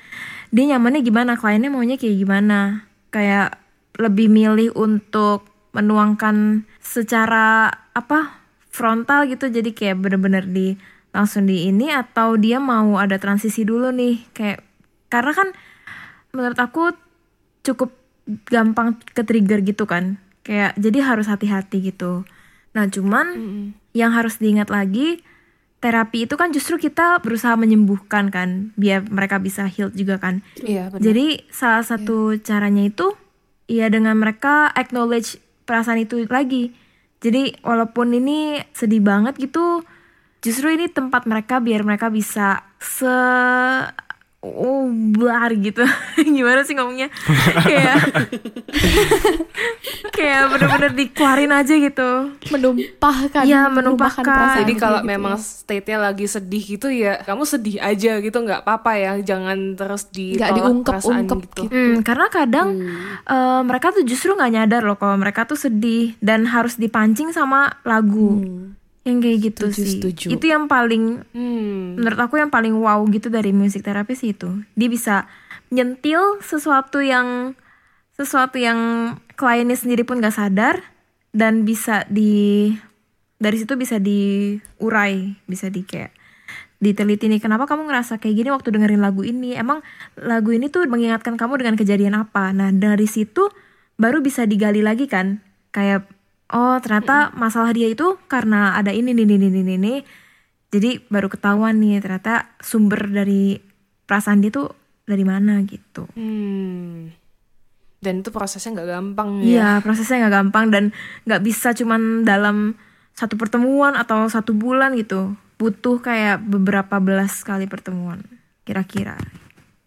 dia nyamannya gimana, kliennya maunya kayak gimana. Kayak lebih milih untuk menuangkan secara apa frontal gitu, jadi kayak bener-bener di langsung di ini atau dia mau ada transisi dulu nih, kayak karena kan menurut aku cukup gampang ke trigger gitu kan. Kayak jadi harus hati-hati gitu. Nah cuman yang harus diingat lagi terapi itu kan justru kita berusaha menyembuhkan kan biar mereka bisa heal juga kan. Iya, benar. jadi salah satu caranya itu ya dengan mereka acknowledge perasaan itu lagi. Jadi walaupun ini sedih banget gitu, justru ini tempat mereka biar mereka bisa se oh blar gitu. Gimana sih ngomongnya? kayak kayak bener-bener dikeluarin aja gitu. menumpahkan Iya, menumpahkan Jadi kalau gitu. memang state-nya lagi sedih gitu ya, kamu sedih aja gitu nggak apa-apa ya, jangan terus ditolak perasaan diungkep-ungkep gitu. gitu. Hmm, karena kadang eh, mereka tuh justru nggak nyadar loh kalau mereka tuh sedih dan harus dipancing sama lagu yang kayak gitu Setuju, sih. setuju. Itu yang paling Hmm. menurut aku yang paling wow gitu dari musik terapi sih itu. Dia bisa nyentil sesuatu yang sesuatu yang kliennya sendiri pun gak sadar dan bisa di dari situ bisa diurai, bisa di kayak diteliti nih kenapa kamu ngerasa kayak gini waktu dengerin lagu ini emang lagu ini tuh mengingatkan kamu dengan kejadian apa nah dari situ baru bisa digali lagi kan kayak oh ternyata masalah dia itu karena ada ini ini ini ini ini jadi baru ketahuan nih ternyata sumber dari perasaan dia tuh dari mana gitu Hmm. Dan itu prosesnya nggak gampang ya. Iya prosesnya nggak gampang dan nggak bisa cuman dalam satu pertemuan atau satu bulan gitu butuh kayak beberapa belas kali pertemuan kira-kira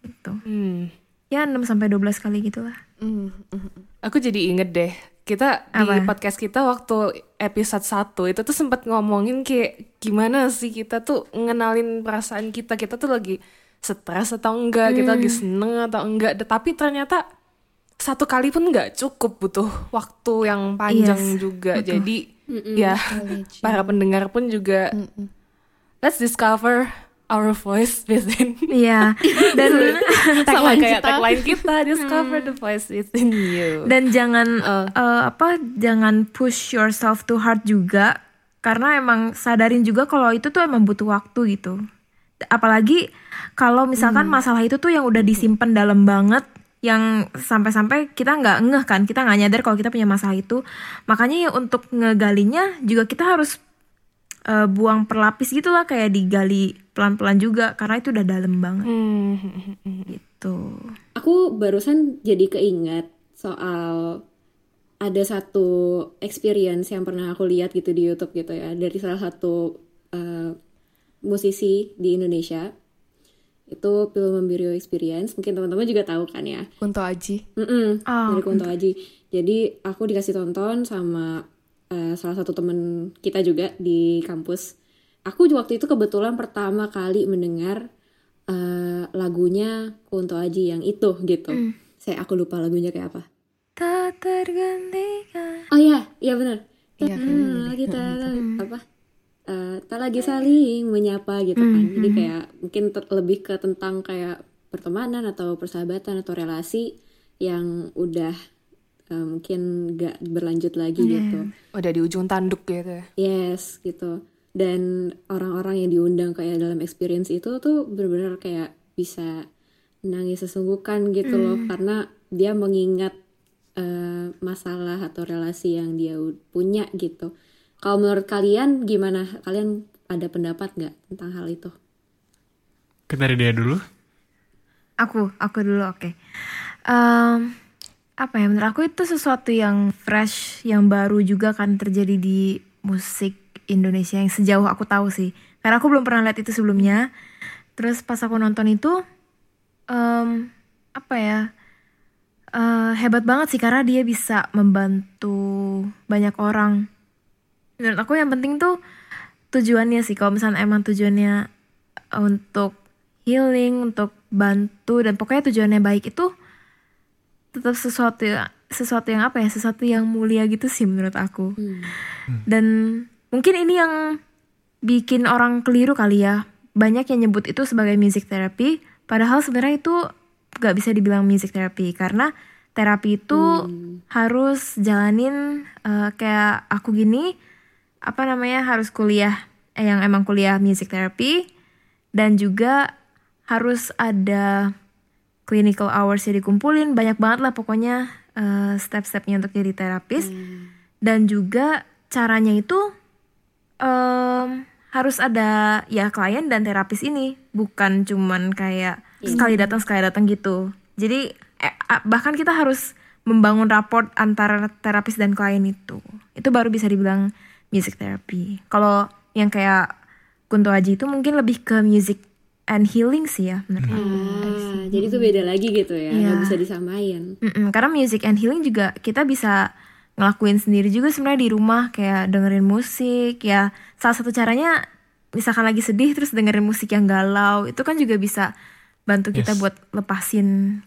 gitu Hmm. ya 6 sampai 12 kali gitulah Hmm, hmm. Aku jadi inget deh, kita di Apa? podcast kita waktu episode 1 itu tuh sempat ngomongin kayak gimana sih kita tuh ngenalin perasaan kita. Kita tuh lagi stres atau enggak, kita lagi seneng atau enggak. Tapi ternyata satu kali pun nggak cukup butuh waktu yang panjang Yes, juga. Jadi ya para pendengar pun juga let's discover our voice within. Iya dan Sama kayak kita. tagline kita, discover the voice within you. dan jangan eh, apa jangan push yourself too hard juga karena emang sadarin juga kalau itu tuh emang butuh waktu gitu apalagi kalau misalkan masalah itu tuh yang udah disimpan dalam banget yang sampai-sampai kita nggak ngeh kan kita nggak nyadar kalau kita punya masalah itu makanya ya untuk ngegalinya juga kita harus eh, buang perlapis gitu lah kayak digali pelan-pelan juga karena itu udah dalam banget. Hmm. gitu. Aku barusan jadi keinget soal ada satu experience yang pernah aku lihat gitu di YouTube gitu ya dari salah satu eh, musisi di Indonesia. Itu Pil Membirio Experience mungkin teman-teman juga tahu kan ya. Kunto Aji. Mm-mm, Oh, dari Kunto Aji. Jadi aku dikasih tonton sama eh, salah satu temen kita juga di kampus. Aku waktu itu kebetulan pertama kali mendengar eh, lagunya Kunto Aji yang itu gitu. Saya aku lupa lagunya kayak apa. tak tergantikan Oh iya, iya benar. Iya, kita apa? eh, tak lagi saling menyapa gitu kan. Jadi kayak mungkin lebih ke tentang kayak pertemanan atau persahabatan atau relasi yang udah eh, mungkin gak berlanjut lagi gitu. Udah di ujung tanduk gitu ya. Yes, gitu. Dan orang-orang yang diundang kayak dalam experience itu tuh benar-benar kayak bisa nangis sesungguhkan gitu loh karena dia mengingat eh, masalah atau relasi yang dia punya gitu. Kalau menurut kalian gimana? Kalian ada pendapat nggak tentang hal itu? Kita dari dia dulu. Aku, aku dulu oke. Em, apa ya menurut aku itu sesuatu yang fresh, yang baru juga kan terjadi di musik Indonesia yang sejauh aku tahu sih. Karena aku belum pernah lihat itu sebelumnya. Terus pas aku nonton itu, em, apa ya? eh, hebat banget sih karena dia bisa membantu banyak orang. Menurut aku yang penting tuh tujuannya sih. Kalau misalnya emang tujuannya untuk healing, untuk bantu dan pokoknya tujuannya baik itu tetap sesuatu sesuatu yang apa ya sesuatu yang mulia gitu sih menurut aku. Dan mungkin ini yang bikin orang keliru kali ya. Banyak yang nyebut itu sebagai music therapy padahal sebenarnya itu gak bisa dibilang music therapy karena terapi itu harus jalanin eh, kayak aku gini apa namanya harus kuliah eh, yang emang kuliah music therapy dan juga harus ada clinical hours yang dikumpulin banyak banget lah pokoknya eh, step-stepnya untuk jadi terapis. Dan juga caranya itu em, harus ada ya klien dan terapis ini. Bukan cuman kayak sekali datang sekali datang gitu. Jadi eh, bahkan kita harus membangun rapport antara terapis dan klien itu. Itu baru bisa dibilang music therapy. Kalau yang kayak Kunto Aji itu mungkin lebih ke music and healing sih ya menurut aku. Ah, jadi itu beda lagi gitu ya, Iya. nggak bisa disamain. Mm-mm, karena music and healing juga kita bisa ngelakuin sendiri juga sebenarnya di rumah kayak dengerin musik ya salah satu caranya misalkan lagi sedih terus dengerin musik yang galau itu kan juga bisa bantu kita Yes. buat lepasin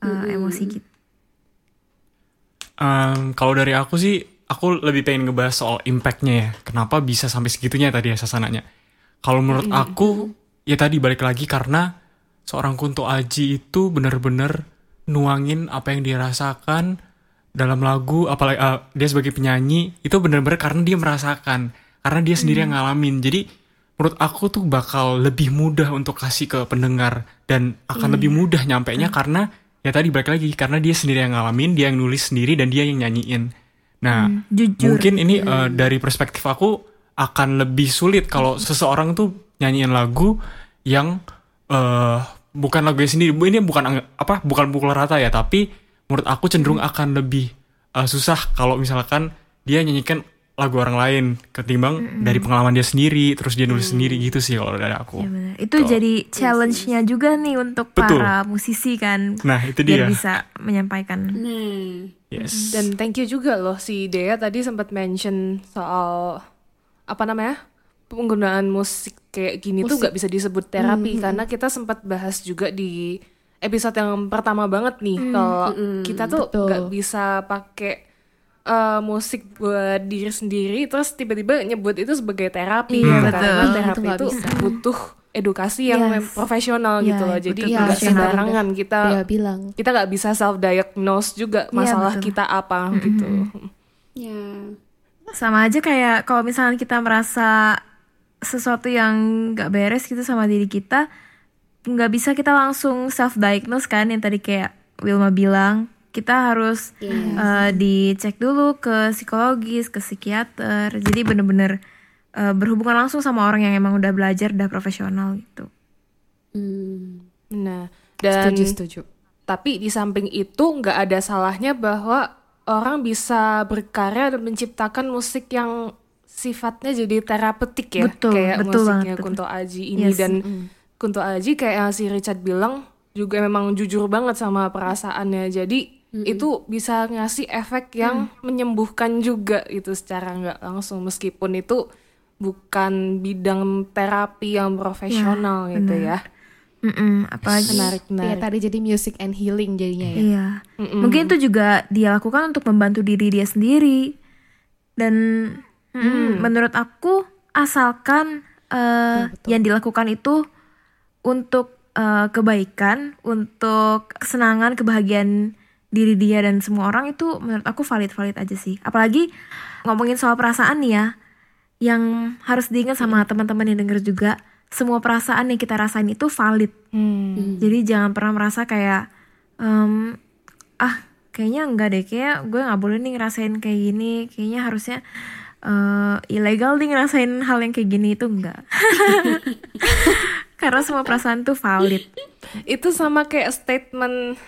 uh, emosi kita. Em, kalau dari aku sih, aku lebih pengen ngebahas soal impactnya ya. Kenapa bisa sampai segitunya tadi ya sasananya. Kalau menurut aku, ya tadi balik lagi karena seorang Kunto Aji itu bener-bener nuangin apa yang dia rasakan dalam lagu, apalagi eh, dia sebagai penyanyi itu bener-bener karena dia merasakan, karena dia sendiri yang ngalamin. Jadi menurut aku tuh bakal lebih mudah untuk kasih ke pendengar dan akan lebih mudah nyampainya karena ya tadi balik lagi karena dia sendiri yang ngalamin, dia yang nulis sendiri dan dia yang nyanyiin. Nah, jujur. mungkin ini eh, dari perspektif aku akan lebih sulit kalau seseorang tuh nyanyiin lagu yang eh bukan lagunya sendiri. Ini bukan apa, bukan pukul rata ya, tapi menurut aku cenderung akan lebih eh, susah kalau misalkan dia nyanyikan lagu orang lain ketimbang dari pengalaman dia sendiri, terus dia nulis sendiri gitu sih kalau dari aku. Ya benar. Itu jadi challenge-nya juga nih untuk Betul. para musisi kan. Nah, itu biar dia. bisa menyampaikan. Nah, Yes. Dan thank you juga loh si Dea tadi sempat mention soal apa namanya penggunaan musik kayak gini tuh nggak bisa disebut terapi karena kita sempat bahas juga di episode yang pertama banget nih kalau kita tuh betul. nggak bisa pakai eh, musik buat diri sendiri terus tiba-tiba nyebut itu sebagai terapi gitu. betul. karena Itu terapi itu bisa. butuh edukasi yang Yes. profesional Iya, gitu loh jadi betul, nggak profesional. sembarangan kita Dia bilang kita nggak bisa self diagnose juga Iya, masalah betul. kita apa gitu. ya. sama aja kayak kalau misalnya kita merasa sesuatu yang nggak beres gitu sama diri kita nggak bisa kita langsung self diagnose kan yang tadi kayak Wilma bilang kita harus eh, dicek dulu ke psikologis ke psikiater jadi bener-bener eh, berhubungan langsung sama orang yang emang udah belajar udah profesional gitu Hmm. Nah, dan setuju setuju. tapi di samping itu nggak ada salahnya bahwa orang bisa berkarya dan menciptakan musik yang sifatnya jadi terapeutik ya, Betul, kayak betul musiknya banget, betul. Kunto Aji ini Yes, dan Kunto Aji kayak yang si Richard bilang juga memang jujur banget sama perasaannya. Jadi itu bisa ngasih efek yang menyembuhkan juga itu secara nggak langsung meskipun itu bukan bidang terapi yang profesional gitu ya. Mm-mm, apalagi Menarik, Ya menarik. tadi jadi music and healing jadinya ya. Iya. Mungkin itu juga dia lakukan untuk membantu diri dia sendiri. Dan mm, menurut aku asalkan eh, yang dilakukan itu untuk eh, kebaikan, untuk kesenangan, kebahagiaan diri dia dan semua orang itu menurut aku valid-valid aja sih. Apalagi ngomongin soal perasaan nih ya, yang harus diingat sama teman-teman yang denger juga, semua perasaan yang kita rasain itu valid. Hmm. Jadi jangan pernah merasa kayak em, ah kayaknya enggak deh kayak gue nggak boleh nih ngerasain kayak gini kayaknya harusnya eh, ilegal nih ngerasain hal yang kayak gini itu enggak karena semua perasaan tuh valid itu sama kayak statement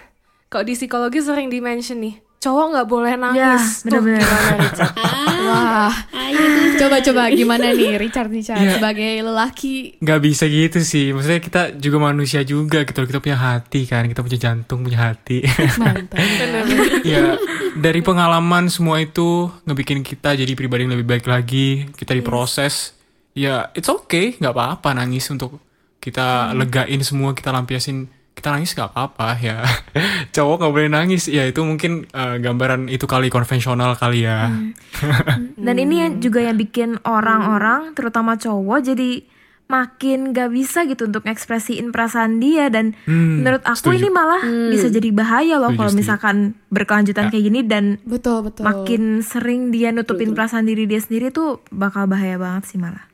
kalau di psikologi sering dimention nih cowok nggak boleh ya nangis Tuh, bener-bener gimana, Richard? Wah, Ayo tuh. coba-coba gimana nih Richard Richard Iya. sebagai lelaki nggak bisa gitu sih maksudnya kita juga manusia juga gitu kita punya hati kan kita punya jantung punya hati mantap. ya dari pengalaman semua itu ngebikin kita jadi pribadi yang lebih baik lagi kita diproses ya it's okay nggak apa-apa nangis untuk kita legain semua kita lampiasin kita nangis nggak apa-apa ya. Cowok nggak boleh nangis ya itu mungkin eh, gambaran itu kali konvensional kali ya. Dan ini yang juga yang bikin orang-orang terutama cowok jadi makin gak bisa gitu untuk ekspresiin perasaan dia dan Hmm, menurut aku setuju. ini malah bisa jadi bahaya loh kalau misalkan berkelanjutan kayak gini dan Betul betul. makin sering dia nutupin perasaan diri dia sendiri tuh bakal bahaya banget sih malah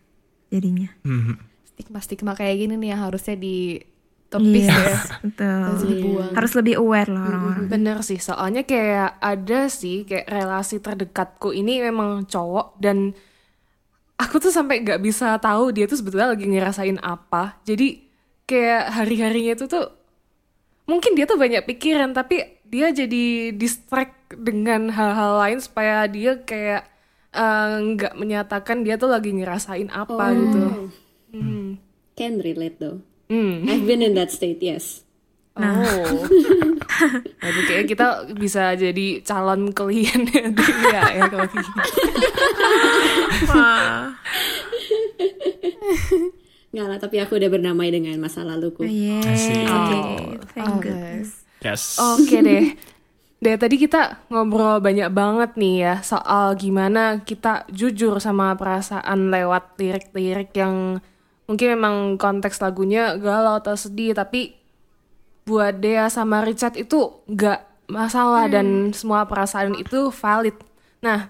jadinya. Hmm. stigma-stigma kayak gini nih yang harusnya ditepis Iya, ya. betul. Harus dibuang. Harus lebih aware loh orang-orang. bener sih soalnya kayak ada sih kayak relasi terdekatku ini memang cowok dan aku tuh sampai nggak bisa tahu dia tuh sebetulnya lagi ngerasain apa. Jadi kayak hari-harinya itu tuh mungkin dia tuh banyak pikiran tapi dia jadi distract dengan hal-hal lain supaya dia kayak eh, nggak menyatakan dia tuh lagi ngerasain apa gitu. Hmm. Can relate though. Hmm. I've been in that state, yes. Oh. Aduh, kayaknya kita bisa jadi calon klien dia ya kalau gini. Nggak lah, tapi aku udah bernamai dengan masa laluku. Yes. Asik. Oke. Oh. Thank goodness. Yes. Oke deh. Dari tadi kita ngobrol banyak banget nih ya soal gimana kita jujur sama perasaan lewat lirik-lirik yang mungkin memang konteks lagunya galau atau sedih tapi buat Dea sama Richard itu nggak masalah dan semua perasaan itu valid. Nah,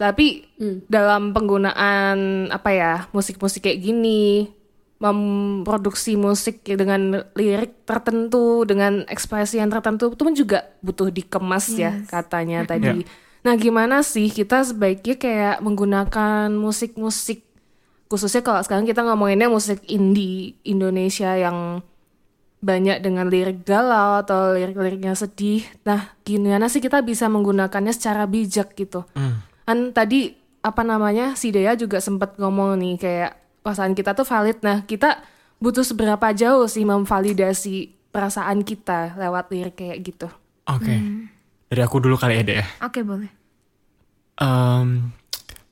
tapi dalam penggunaan apa ya musik-musik kayak gini, memproduksi musik dengan lirik tertentu, dengan ekspresi yang tertentu itu pun juga butuh dikemas ya katanya tadi. Nah, gimana sih kita sebaiknya kayak menggunakan musik-musik khususnya kalau sekarang kita ngomonginnya musik indie Indonesia yang banyak dengan lirik galau atau lirik-liriknya sedih. Nah, gimana sih kita bisa menggunakannya secara bijak gitu? Kan tadi apa namanya si Dea juga sempat ngomong nih kayak perasaan kita tuh valid. Nah, kita butuh seberapa jauh sih memvalidasi perasaan kita lewat lirik kayak gitu? Oke. Dari aku dulu kali ya, Dek, ya. Oke boleh. Em,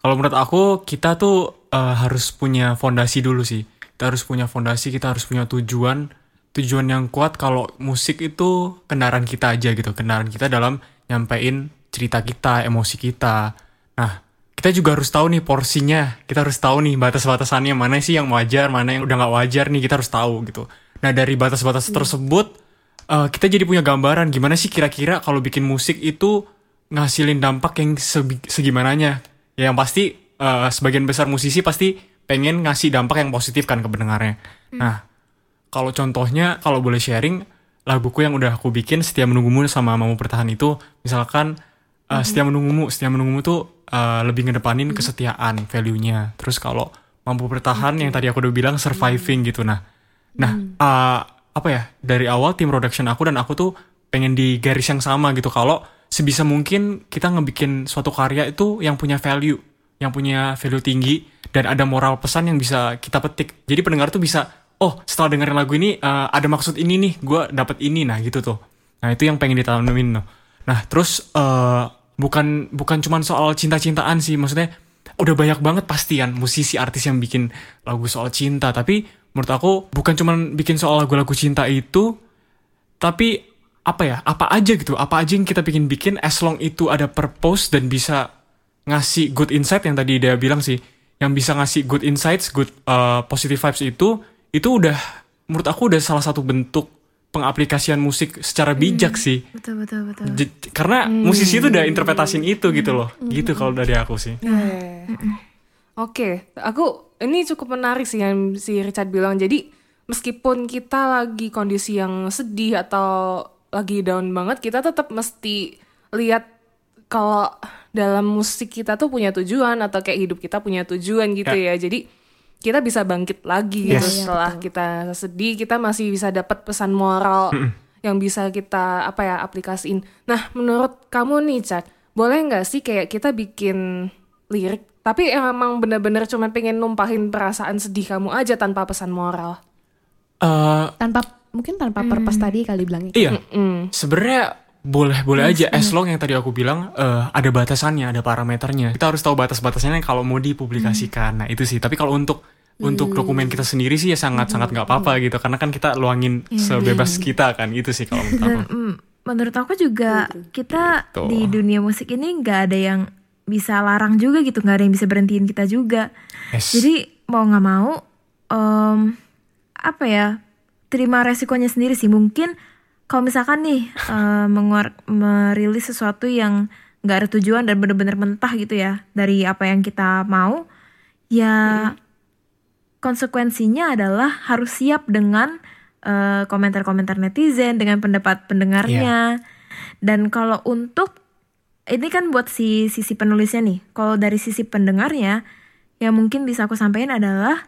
kalau menurut aku kita tuh eh, harus punya fondasi dulu sih. Kita harus punya fondasi, kita harus punya tujuan, tujuan yang kuat kalau musik itu kendaraan kita aja gitu, kendaraan kita dalam nyampein cerita kita, emosi kita. Nah, kita juga harus tahu nih porsinya, kita harus tahu nih batas-batasannya mana sih yang wajar, mana yang udah nggak wajar nih kita harus tahu gitu. Nah dari batas-batas tersebut eh, kita jadi punya gambaran gimana sih kira-kira kalau bikin musik itu ngasilin dampak yang segi- segimananya. Ya yang pasti eh, sebagian besar musisi pasti pengen ngasih dampak yang positif kan ke pendengarnya. Nah kalau contohnya kalau boleh sharing laguku yang udah aku bikin setia menunggumu sama mau bertahan itu misalkan uh, setia menunggumu setia menunggumu tuh uh, lebih ngedepanin kesetiaan value-nya. Terus kalau mampu bertahan yang tadi aku udah bilang surviving gitu nah. Nah uh, apa ya dari awal tim production aku dan aku tuh pengen di garis yang sama gitu. Kalau sebisa mungkin kita ngebikin suatu karya itu yang punya value yang punya value tinggi dan ada moral pesan yang bisa kita petik. Jadi pendengar tuh bisa oh setelah dengerin lagu ini uh, ada maksud ini nih gue dapet ini nah gitu tuh. Nah itu yang pengen ditanamin loh nah terus uh, bukan bukan cuman soal cinta-cintaan sih maksudnya udah banyak banget pastian musisi artis yang bikin lagu soal cinta tapi menurut aku bukan cuman bikin soal lagu-lagu cinta itu tapi apa ya apa aja gitu apa aja yang kita bikin bikin as long itu ada purpose dan bisa ngasih good insight yang tadi dia bilang sih. Yang bisa ngasih good insights good uh, positive vibes itu itu udah menurut aku udah salah satu bentuk pengaplikasian musik secara bijak sih. Betul betul betul. J- karena musisi itu udah interpretasin itu gitu loh. Gitu kalau dari aku sih. Eh, Oke, aku ini cukup menarik sih yang si Richard bilang. Jadi meskipun kita lagi kondisi yang sedih atau lagi down banget, kita tetap mesti lihat kalau dalam musik kita tuh punya tujuan atau kayak hidup kita punya tujuan gitu ya. Jadi kita bisa bangkit lagi gitu Yes. setelah kita sedih, kita masih bisa dapat pesan moral yang bisa kita apa ya aplikasiin. Nah, menurut kamu nih, Chad, boleh nggak sih kayak kita bikin lirik tapi emang bener-bener cuma pengen numpahin perasaan sedih kamu aja tanpa pesan moral. Eh, tanpa mungkin tanpa purpose tadi kali bilangnya iya sebenarnya boleh boleh aja. As long yang tadi aku bilang eh, ada batasannya ada parameternya. Kita harus tahu batas-batasnya kalau mau dipublikasikan. Nah itu sih. Tapi kalau untuk untuk dokumen kita sendiri sih ya sangat sangat nggak apa-apa gitu. Karena kan kita luangin sebebas kita kan. Itu sih kalau menurut aku. Dan mm, menurut aku juga kita Tuh. di dunia musik ini nggak ada yang bisa larang juga gitu, nggak ada yang bisa berhentiin kita juga. Yes. Jadi mau nggak mau, em, apa ya, terima resikonya sendiri sih. Mungkin kalau misalkan nih mengeluar merilis sesuatu yang nggak ada tujuan dan bener-bener mentah gitu ya dari apa yang kita mau, ya konsekuensinya adalah harus siap dengan eh, komentar-komentar netizen, dengan pendapat pendengarnya. Dan kalau untuk ini kan buat si sisi penulisnya nih. Kalau dari sisi pendengarnya, yang mungkin bisa aku sampaikan adalah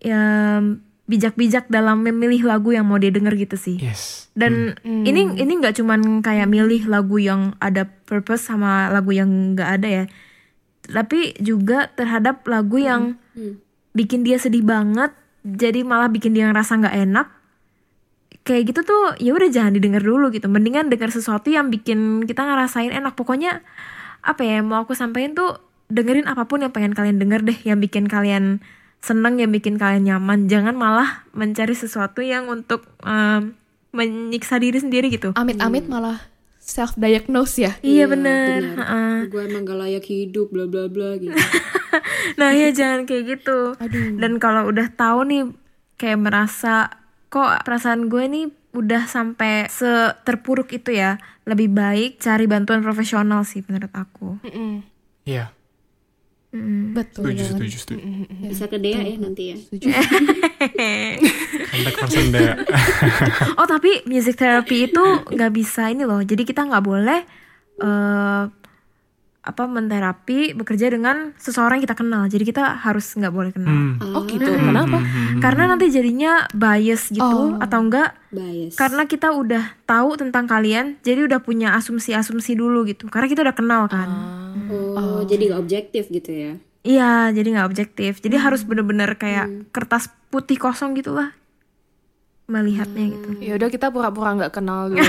ya bijak-bijak dalam memilih lagu yang mau dia denger gitu sih. Yes. Dan ini ini nggak cuman kayak milih lagu yang ada purpose sama lagu yang nggak ada ya, tapi juga terhadap lagu yang bikin dia sedih banget, jadi malah bikin dia ngerasa nggak enak. Kayak gitu tuh ya udah jangan didengar dulu gitu. Mendingan dengar sesuatu yang bikin kita ngerasain enak. Pokoknya apa ya mau aku sampaikan tuh dengerin apa pun yang pengen kalian denger deh, yang bikin kalian seneng, yang bikin kalian nyaman. Jangan malah mencari sesuatu yang untuk em, menyiksa diri sendiri gitu. Amit-amit malah self diagnose ya. Iya bener. heeh. gue emang gak layak hidup bla bla bla gitu Nah ya jangan kayak gitu. Dan kalau udah tahu nih kayak merasa kok perasaan gue nih udah sampai seterpuruk itu ya, lebih baik cari bantuan profesional sih menurut aku. Iya. Betul Setuju, banget. setuju, setuju. bisa ke Dea ya nanti ya Kontak person Dea. oh tapi music therapy itu nggak bisa ini loh. Jadi kita nggak boleh eh apa menterapi bekerja dengan seseorang yang kita kenal. Jadi kita harus nggak boleh kenal. Hmm. Oh gitu. Kenapa? Karena nanti jadinya bias gitu atau enggak bias karena kita udah tahu tentang kalian, jadi udah punya asumsi-asumsi dulu gitu. Karena kita udah kenal kan. oh, jadi gak objektif gitu ya Iya, jadi nggak objektif. Jadi harus bener-bener kayak kertas putih kosong gitu lah melihatnya gitu. Ya udah kita pura-pura nggak kenal dulu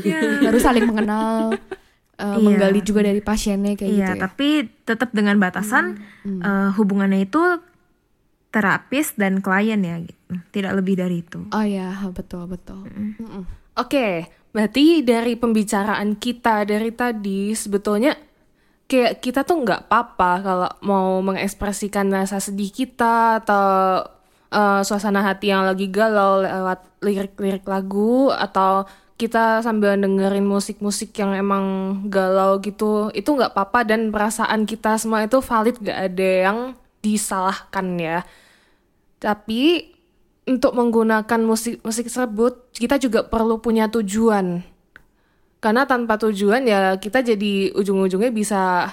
ya. Baru saling mengenal, eh, menggali juga dari pasiennya kayak Iya, gitu ya. tapi tetap dengan batasan eh, hubungannya itu terapis dan klien ya gitu. Tidak lebih dari itu. Oh ya, betul betul. Oke, berarti dari pembicaraan kita dari tadi sebetulnya kayak kita tuh nggak apa-apa kalau mau mengekspresikan rasa sedih kita atau eh, suasana hati yang lagi galau lewat lirik-lirik lagu atau kita sambil dengerin musik-musik yang emang galau gitu itu nggak apa-apa dan perasaan kita semua itu valid gak ada yang disalahkan ya tapi untuk menggunakan musik musik tersebut kita juga perlu punya tujuan. Karena tanpa tujuan ya kita jadi ujung-ujungnya bisa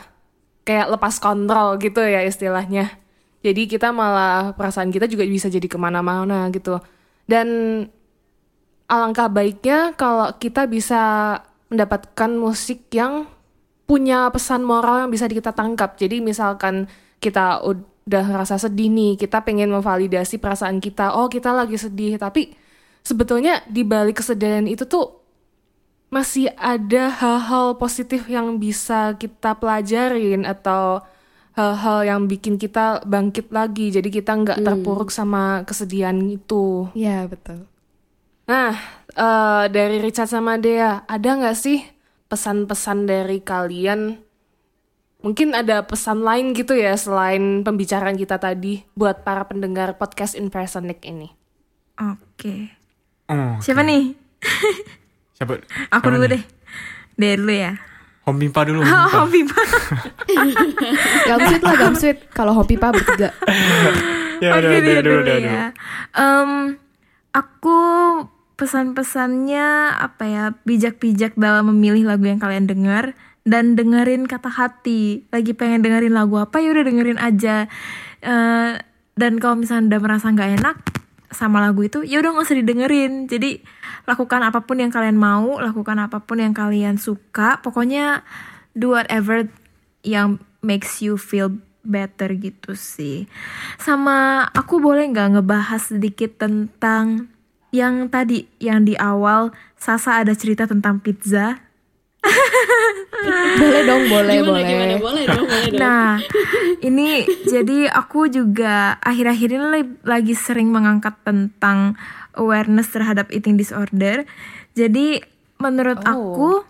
kayak lepas kontrol gitu ya istilahnya. Jadi kita malah perasaan kita juga bisa jadi ke mana-mana gitu. Dan alangkah baiknya kalau kita bisa mendapatkan musik yang punya pesan moral yang bisa kita tangkap. Jadi misalkan kita udah rasa sedih nih, kita pengen memvalidasi perasaan kita. Oh, kita lagi sedih, tapi sebetulnya di balik kesedihan itu tuh masih ada hal-hal positif yang bisa kita pelajarin atau hal-hal yang bikin kita bangkit lagi. Jadi kita nggak terpuruk sama kesedihan itu. Iya, betul. Nah, eh, dari Richard sama Dea, ada nggak sih pesan-pesan dari kalian? Mungkin ada pesan lain gitu ya selain pembicaraan kita tadi buat para pendengar podcast Impersonic ini. Oke. Oh, Siapa nih? siapa? Aku siapa dulu nih? deh. Deh dulu ya. Home Pimpa dulu. Oh, Home Pimpa. Hobi banget. Gamsweet lah, Gamsweet. Kalau hobi pak bertiga. ya Oke udah, deh udah, dulu udah, udah. ya. Em, aku pesan-pesannya apa ya bijak-bijak dalam memilih lagu yang kalian dengar dan dengerin kata hati. Lagi pengen dengerin lagu apa ya udah dengerin aja. Eh, dan kalau misalnya udah merasa nggak enak sama lagu itu, ya udah nggak usah didengerin. Jadi lakukan apa pun yang kalian mau, lakukan apa pun yang kalian suka. Pokoknya do whatever yang makes you feel better gitu sih. Sama aku boleh nggak ngebahas sedikit tentang yang tadi yang di awal Sasa ada cerita tentang pizza. boleh dong, boleh, gimana boleh. gimana boleh dong boleh dong Nah, ini jadi aku juga akhir-akhir ini lagi sering mengangkat tentang awareness terhadap eating disorder. Jadi menurut aku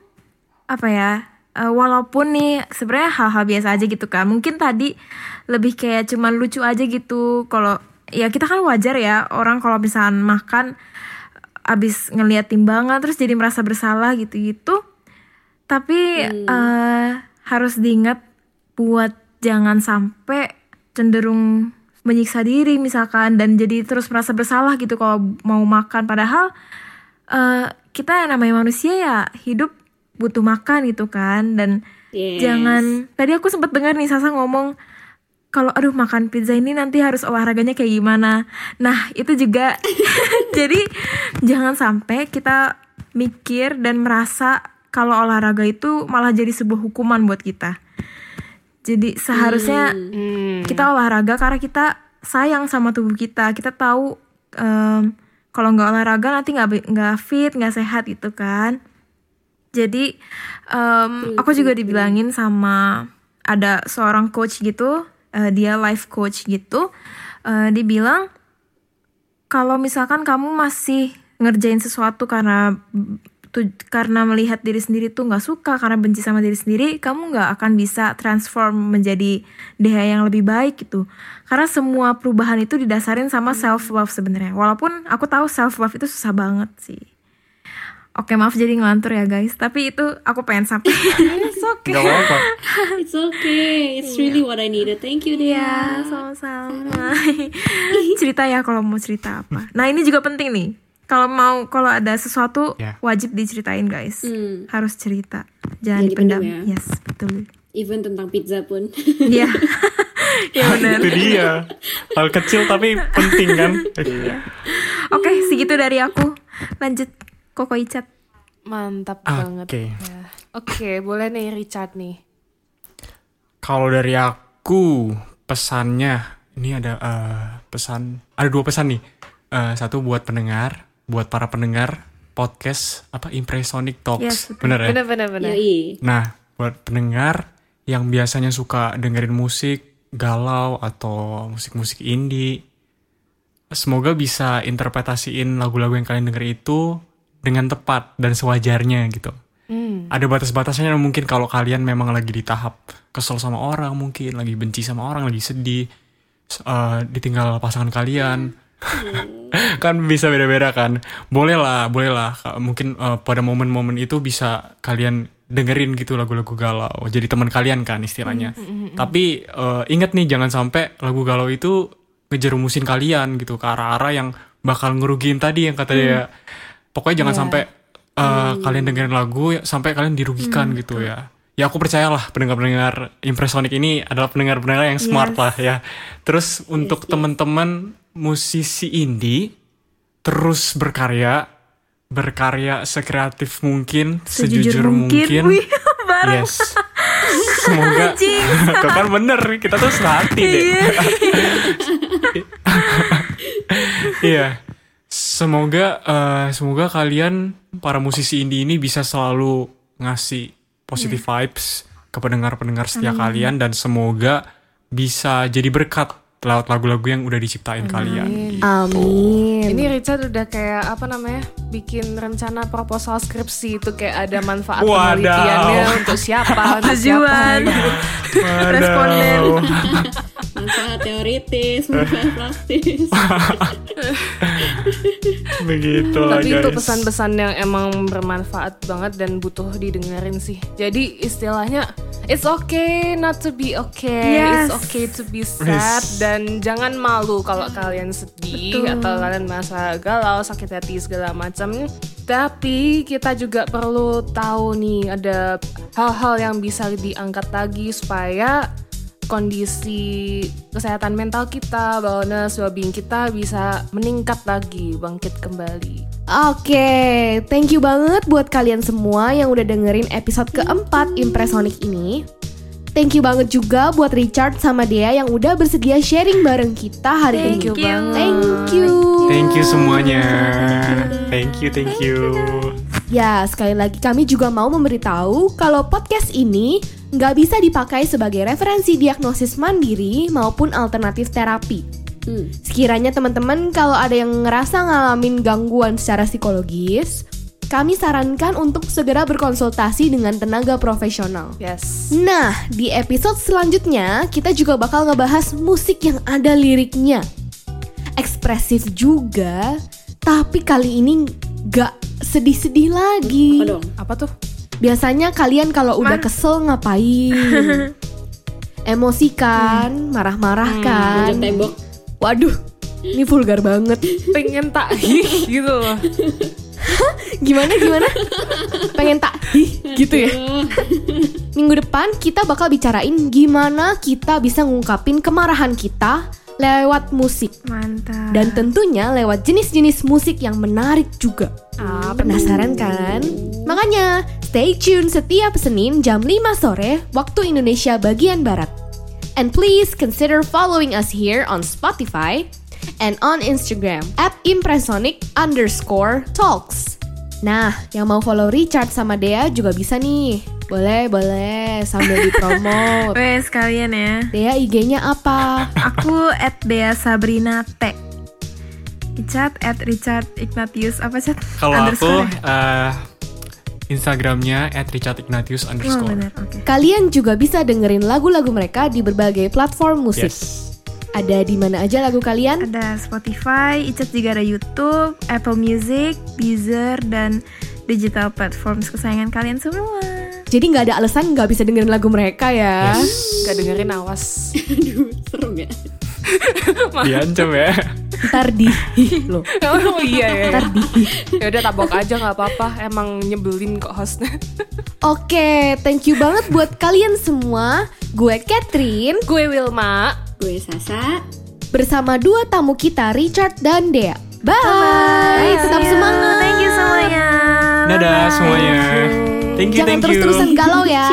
apa ya? eh, walaupun nih sebenarnya hal-hal biasa aja gitu kan. Mungkin tadi lebih kayak cuman lucu aja gitu. Kalau ya kita kan wajar ya orang kalau misalnya makan abis ngeliat timbangan terus jadi merasa bersalah gitu-gitu. Tapi eh, harus diingat buat jangan sampai cenderung menyiksa diri misalkan dan jadi terus merasa bersalah gitu kalau mau makan padahal eh, kita yang namanya manusia ya hidup butuh makan gitu kan dan Yes. jangan tadi aku sempat dengar nih Sasa ngomong kalau aduh makan pizza ini nanti harus olahraganya kayak gimana. Nah, itu juga jadi jangan sampai kita mikir dan merasa kalau olahraga itu malah jadi sebuah hukuman buat kita. Jadi seharusnya kita olahraga karena kita sayang sama tubuh kita. Kita tahu em, kalau nggak olahraga nanti nggak nggak fit, nggak sehat gitu kan. Jadi em, aku juga dibilangin sama ada seorang coach gitu, eh, dia life coach gitu, eh, dibilang kalau misalkan kamu masih ngerjain sesuatu karena tu- karena melihat diri sendiri tuh nggak suka karena benci sama diri sendiri kamu nggak akan bisa transform menjadi Dea yang lebih baik gitu. Karena semua perubahan itu didasarin sama self love sebenarnya. Walaupun aku tahu self love itu susah banget sih oke maaf jadi ngelantur ya guys tapi itu aku pengen sampai Gak apa-apa. It's okay. It's really what I needed. Thank you, Dia. Ya, sama-sama. cerita ya kalau mau cerita apa. Nah, ini juga penting nih. Kalau mau kalau ada sesuatu Ya. wajib diceritain, guys. Hmm. Harus cerita. Jangan dipendam. dipendam ya. Yes, betul. Even tentang pizza pun. Iya. ya benar. itu dia. Hal kecil tapi penting kan? Oke, segitu dari aku. Lanjut Koko Icat. Mantap Oke. banget. Ya. Oke, boleh nih Richard nih. Kalau dari aku pesannya ini ada eh, pesan ada dua pesan nih. Eh, satu buat pendengar, buat para pendengar podcast apa Impresonic Talks. Yes, betul. Bener ya? Bener bener bener. Yoi. Nah, buat pendengar yang biasanya suka dengerin musik galau atau musik-musik indie, semoga bisa interpretasiin lagu-lagu yang kalian denger itu dengan tepat dan sewajarnya gitu. Ada batas-batasnya mungkin kalau kalian memang lagi di tahap kesel sama orang mungkin, lagi benci sama orang, lagi sedih, eh, ditinggal pasangan kalian. kan bisa beda-beda kan. Boleh lah, boleh lah. Mungkin eh, pada momen-momen itu bisa kalian dengerin gitu lagu-lagu galau. Jadi teman kalian kan istilahnya. Tapi eh, ingat nih jangan sampai lagu galau itu ngejerumusin kalian gitu ke arah-arah yang bakal ngerugiin tadi yang kata dia. Pokoknya jangan sampai eh, kalian dengerin lagu ya, sampai kalian dirugikan gitu ya. Ya aku percayalah pendengar-pendengar Impresonic ini adalah pendengar-pendengar yang smart lah ya. Terus untuk teman-teman musisi indie terus berkarya, berkarya sekreatif mungkin, sejujur, mungkin. Wih, bareng. Yes. Semoga kan bener kita tuh sehati deh. Iya. Semoga eh, semoga kalian para musisi indie ini bisa selalu ngasih positive vibes ke pendengar-pendengar setia kalian dan semoga bisa jadi berkat lewat lagu-lagu yang udah diciptain kalian. Amin. Ini Richard udah kayak apa namanya? Bikin rencana proposal skripsi itu kayak ada manfaat Wadaw. penelitiannya untuk siapa, untuk siapa. Tujuan. Responden. Manfaat teoritis, manfaat praktis. Begitu lah Tapi itu guys. pesan-pesan yang emang bermanfaat banget dan butuh didengerin sih. Jadi istilahnya it's okay not to be okay, Yes. it's okay to be sad Wis. dan jangan malu kalau kalian sedih atau kalian merasa galau, sakit hati segala macam. Tapi kita juga perlu tahu nih ada hal-hal yang bisa diangkat lagi supaya kondisi kesehatan mental kita, wellness, well-being kita bisa meningkat lagi, bangkit kembali. Oke, thank you banget buat kalian semua yang udah dengerin episode keempat Impresonic ini. Thank you banget juga buat Richard sama Dea yang udah bersedia sharing bareng kita hari Thank ini. you banget. Thank you. Thank you semuanya. Thank you, thank you. Ya, sekali lagi kami juga mau memberitahu kalau podcast ini nggak bisa dipakai sebagai referensi diagnosis mandiri maupun alternatif terapi. Hmm. Sekiranya teman-teman kalau ada yang ngerasa ngalamin gangguan secara psikologis, kami sarankan untuk segera berkonsultasi dengan tenaga profesional. Yes. Nah, di episode selanjutnya kita juga bakal ngebahas musik yang ada liriknya. Ekspresif juga, tapi kali ini gak sedih-sedih lagi. Apa dong? Apa tuh? Biasanya kalian kalau udah kesel ngapain? Emosi kan, marah-marah kan. Manjat tembok. Waduh, ini vulgar banget. Pengen tak gitu loh. Gimana gimana? Pengen tak hih gitu ya? Minggu depan kita bakal bicarain gimana kita bisa ngungkapin kemarahan kita lewat musik. Mantap. Dan tentunya lewat jenis-jenis musik yang menarik juga. Ah, penasaran kan? Makanya, stay tune setiap Senin jam 5 sore waktu Indonesia bagian Barat. And please consider following us here on Spotify and on Instagram at impresonic underscore talks. Nah, yang mau follow Richard sama Dea juga bisa nih. Boleh, boleh, sambil dipromote. Wes kalian ya. Dea IG-nya apa? Aku at Dea Sabrina T. Richard at Richard Ignatius apa chat? Kalau aku ya? eh, Instagramnya at Richard Ignatius Oh underscore. benar, oke. Kalian juga bisa dengerin lagu-lagu mereka di berbagai platform musik. Yes. Ada di mana aja lagu kalian? Ada Spotify, Icat juga ada YouTube, Apple Music, Deezer, dan digital platforms kesayangan kalian semua. Jadi nggak ada alasan nggak bisa dengerin lagu mereka ya. Gak dengerin awas. Aduh, serem ya. Diancam ya. Ntar di loh. oh iya ya. Ntar di. Ya udah tabok aja nggak apa-apa. Emang nyebelin kok hostnya. Oke, thank you banget buat kalian semua. Gue Catherine Gue Wilma. Gue Sasa. bersama dua tamu kita Richard dan Dea. Bye. Tetap semangat. Thank you semuanya. Dadah semuanya. Thank you, Jangan thank you. terus-terusan galau ya.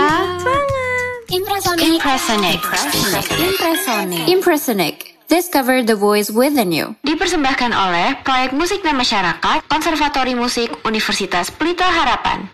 Impresonic. Impresonic. Impresonic. Impresonic. Discover the voice within you. Dipersembahkan oleh Proyek Musik dan Masyarakat Konservatori Musik Universitas Pelita Harapan.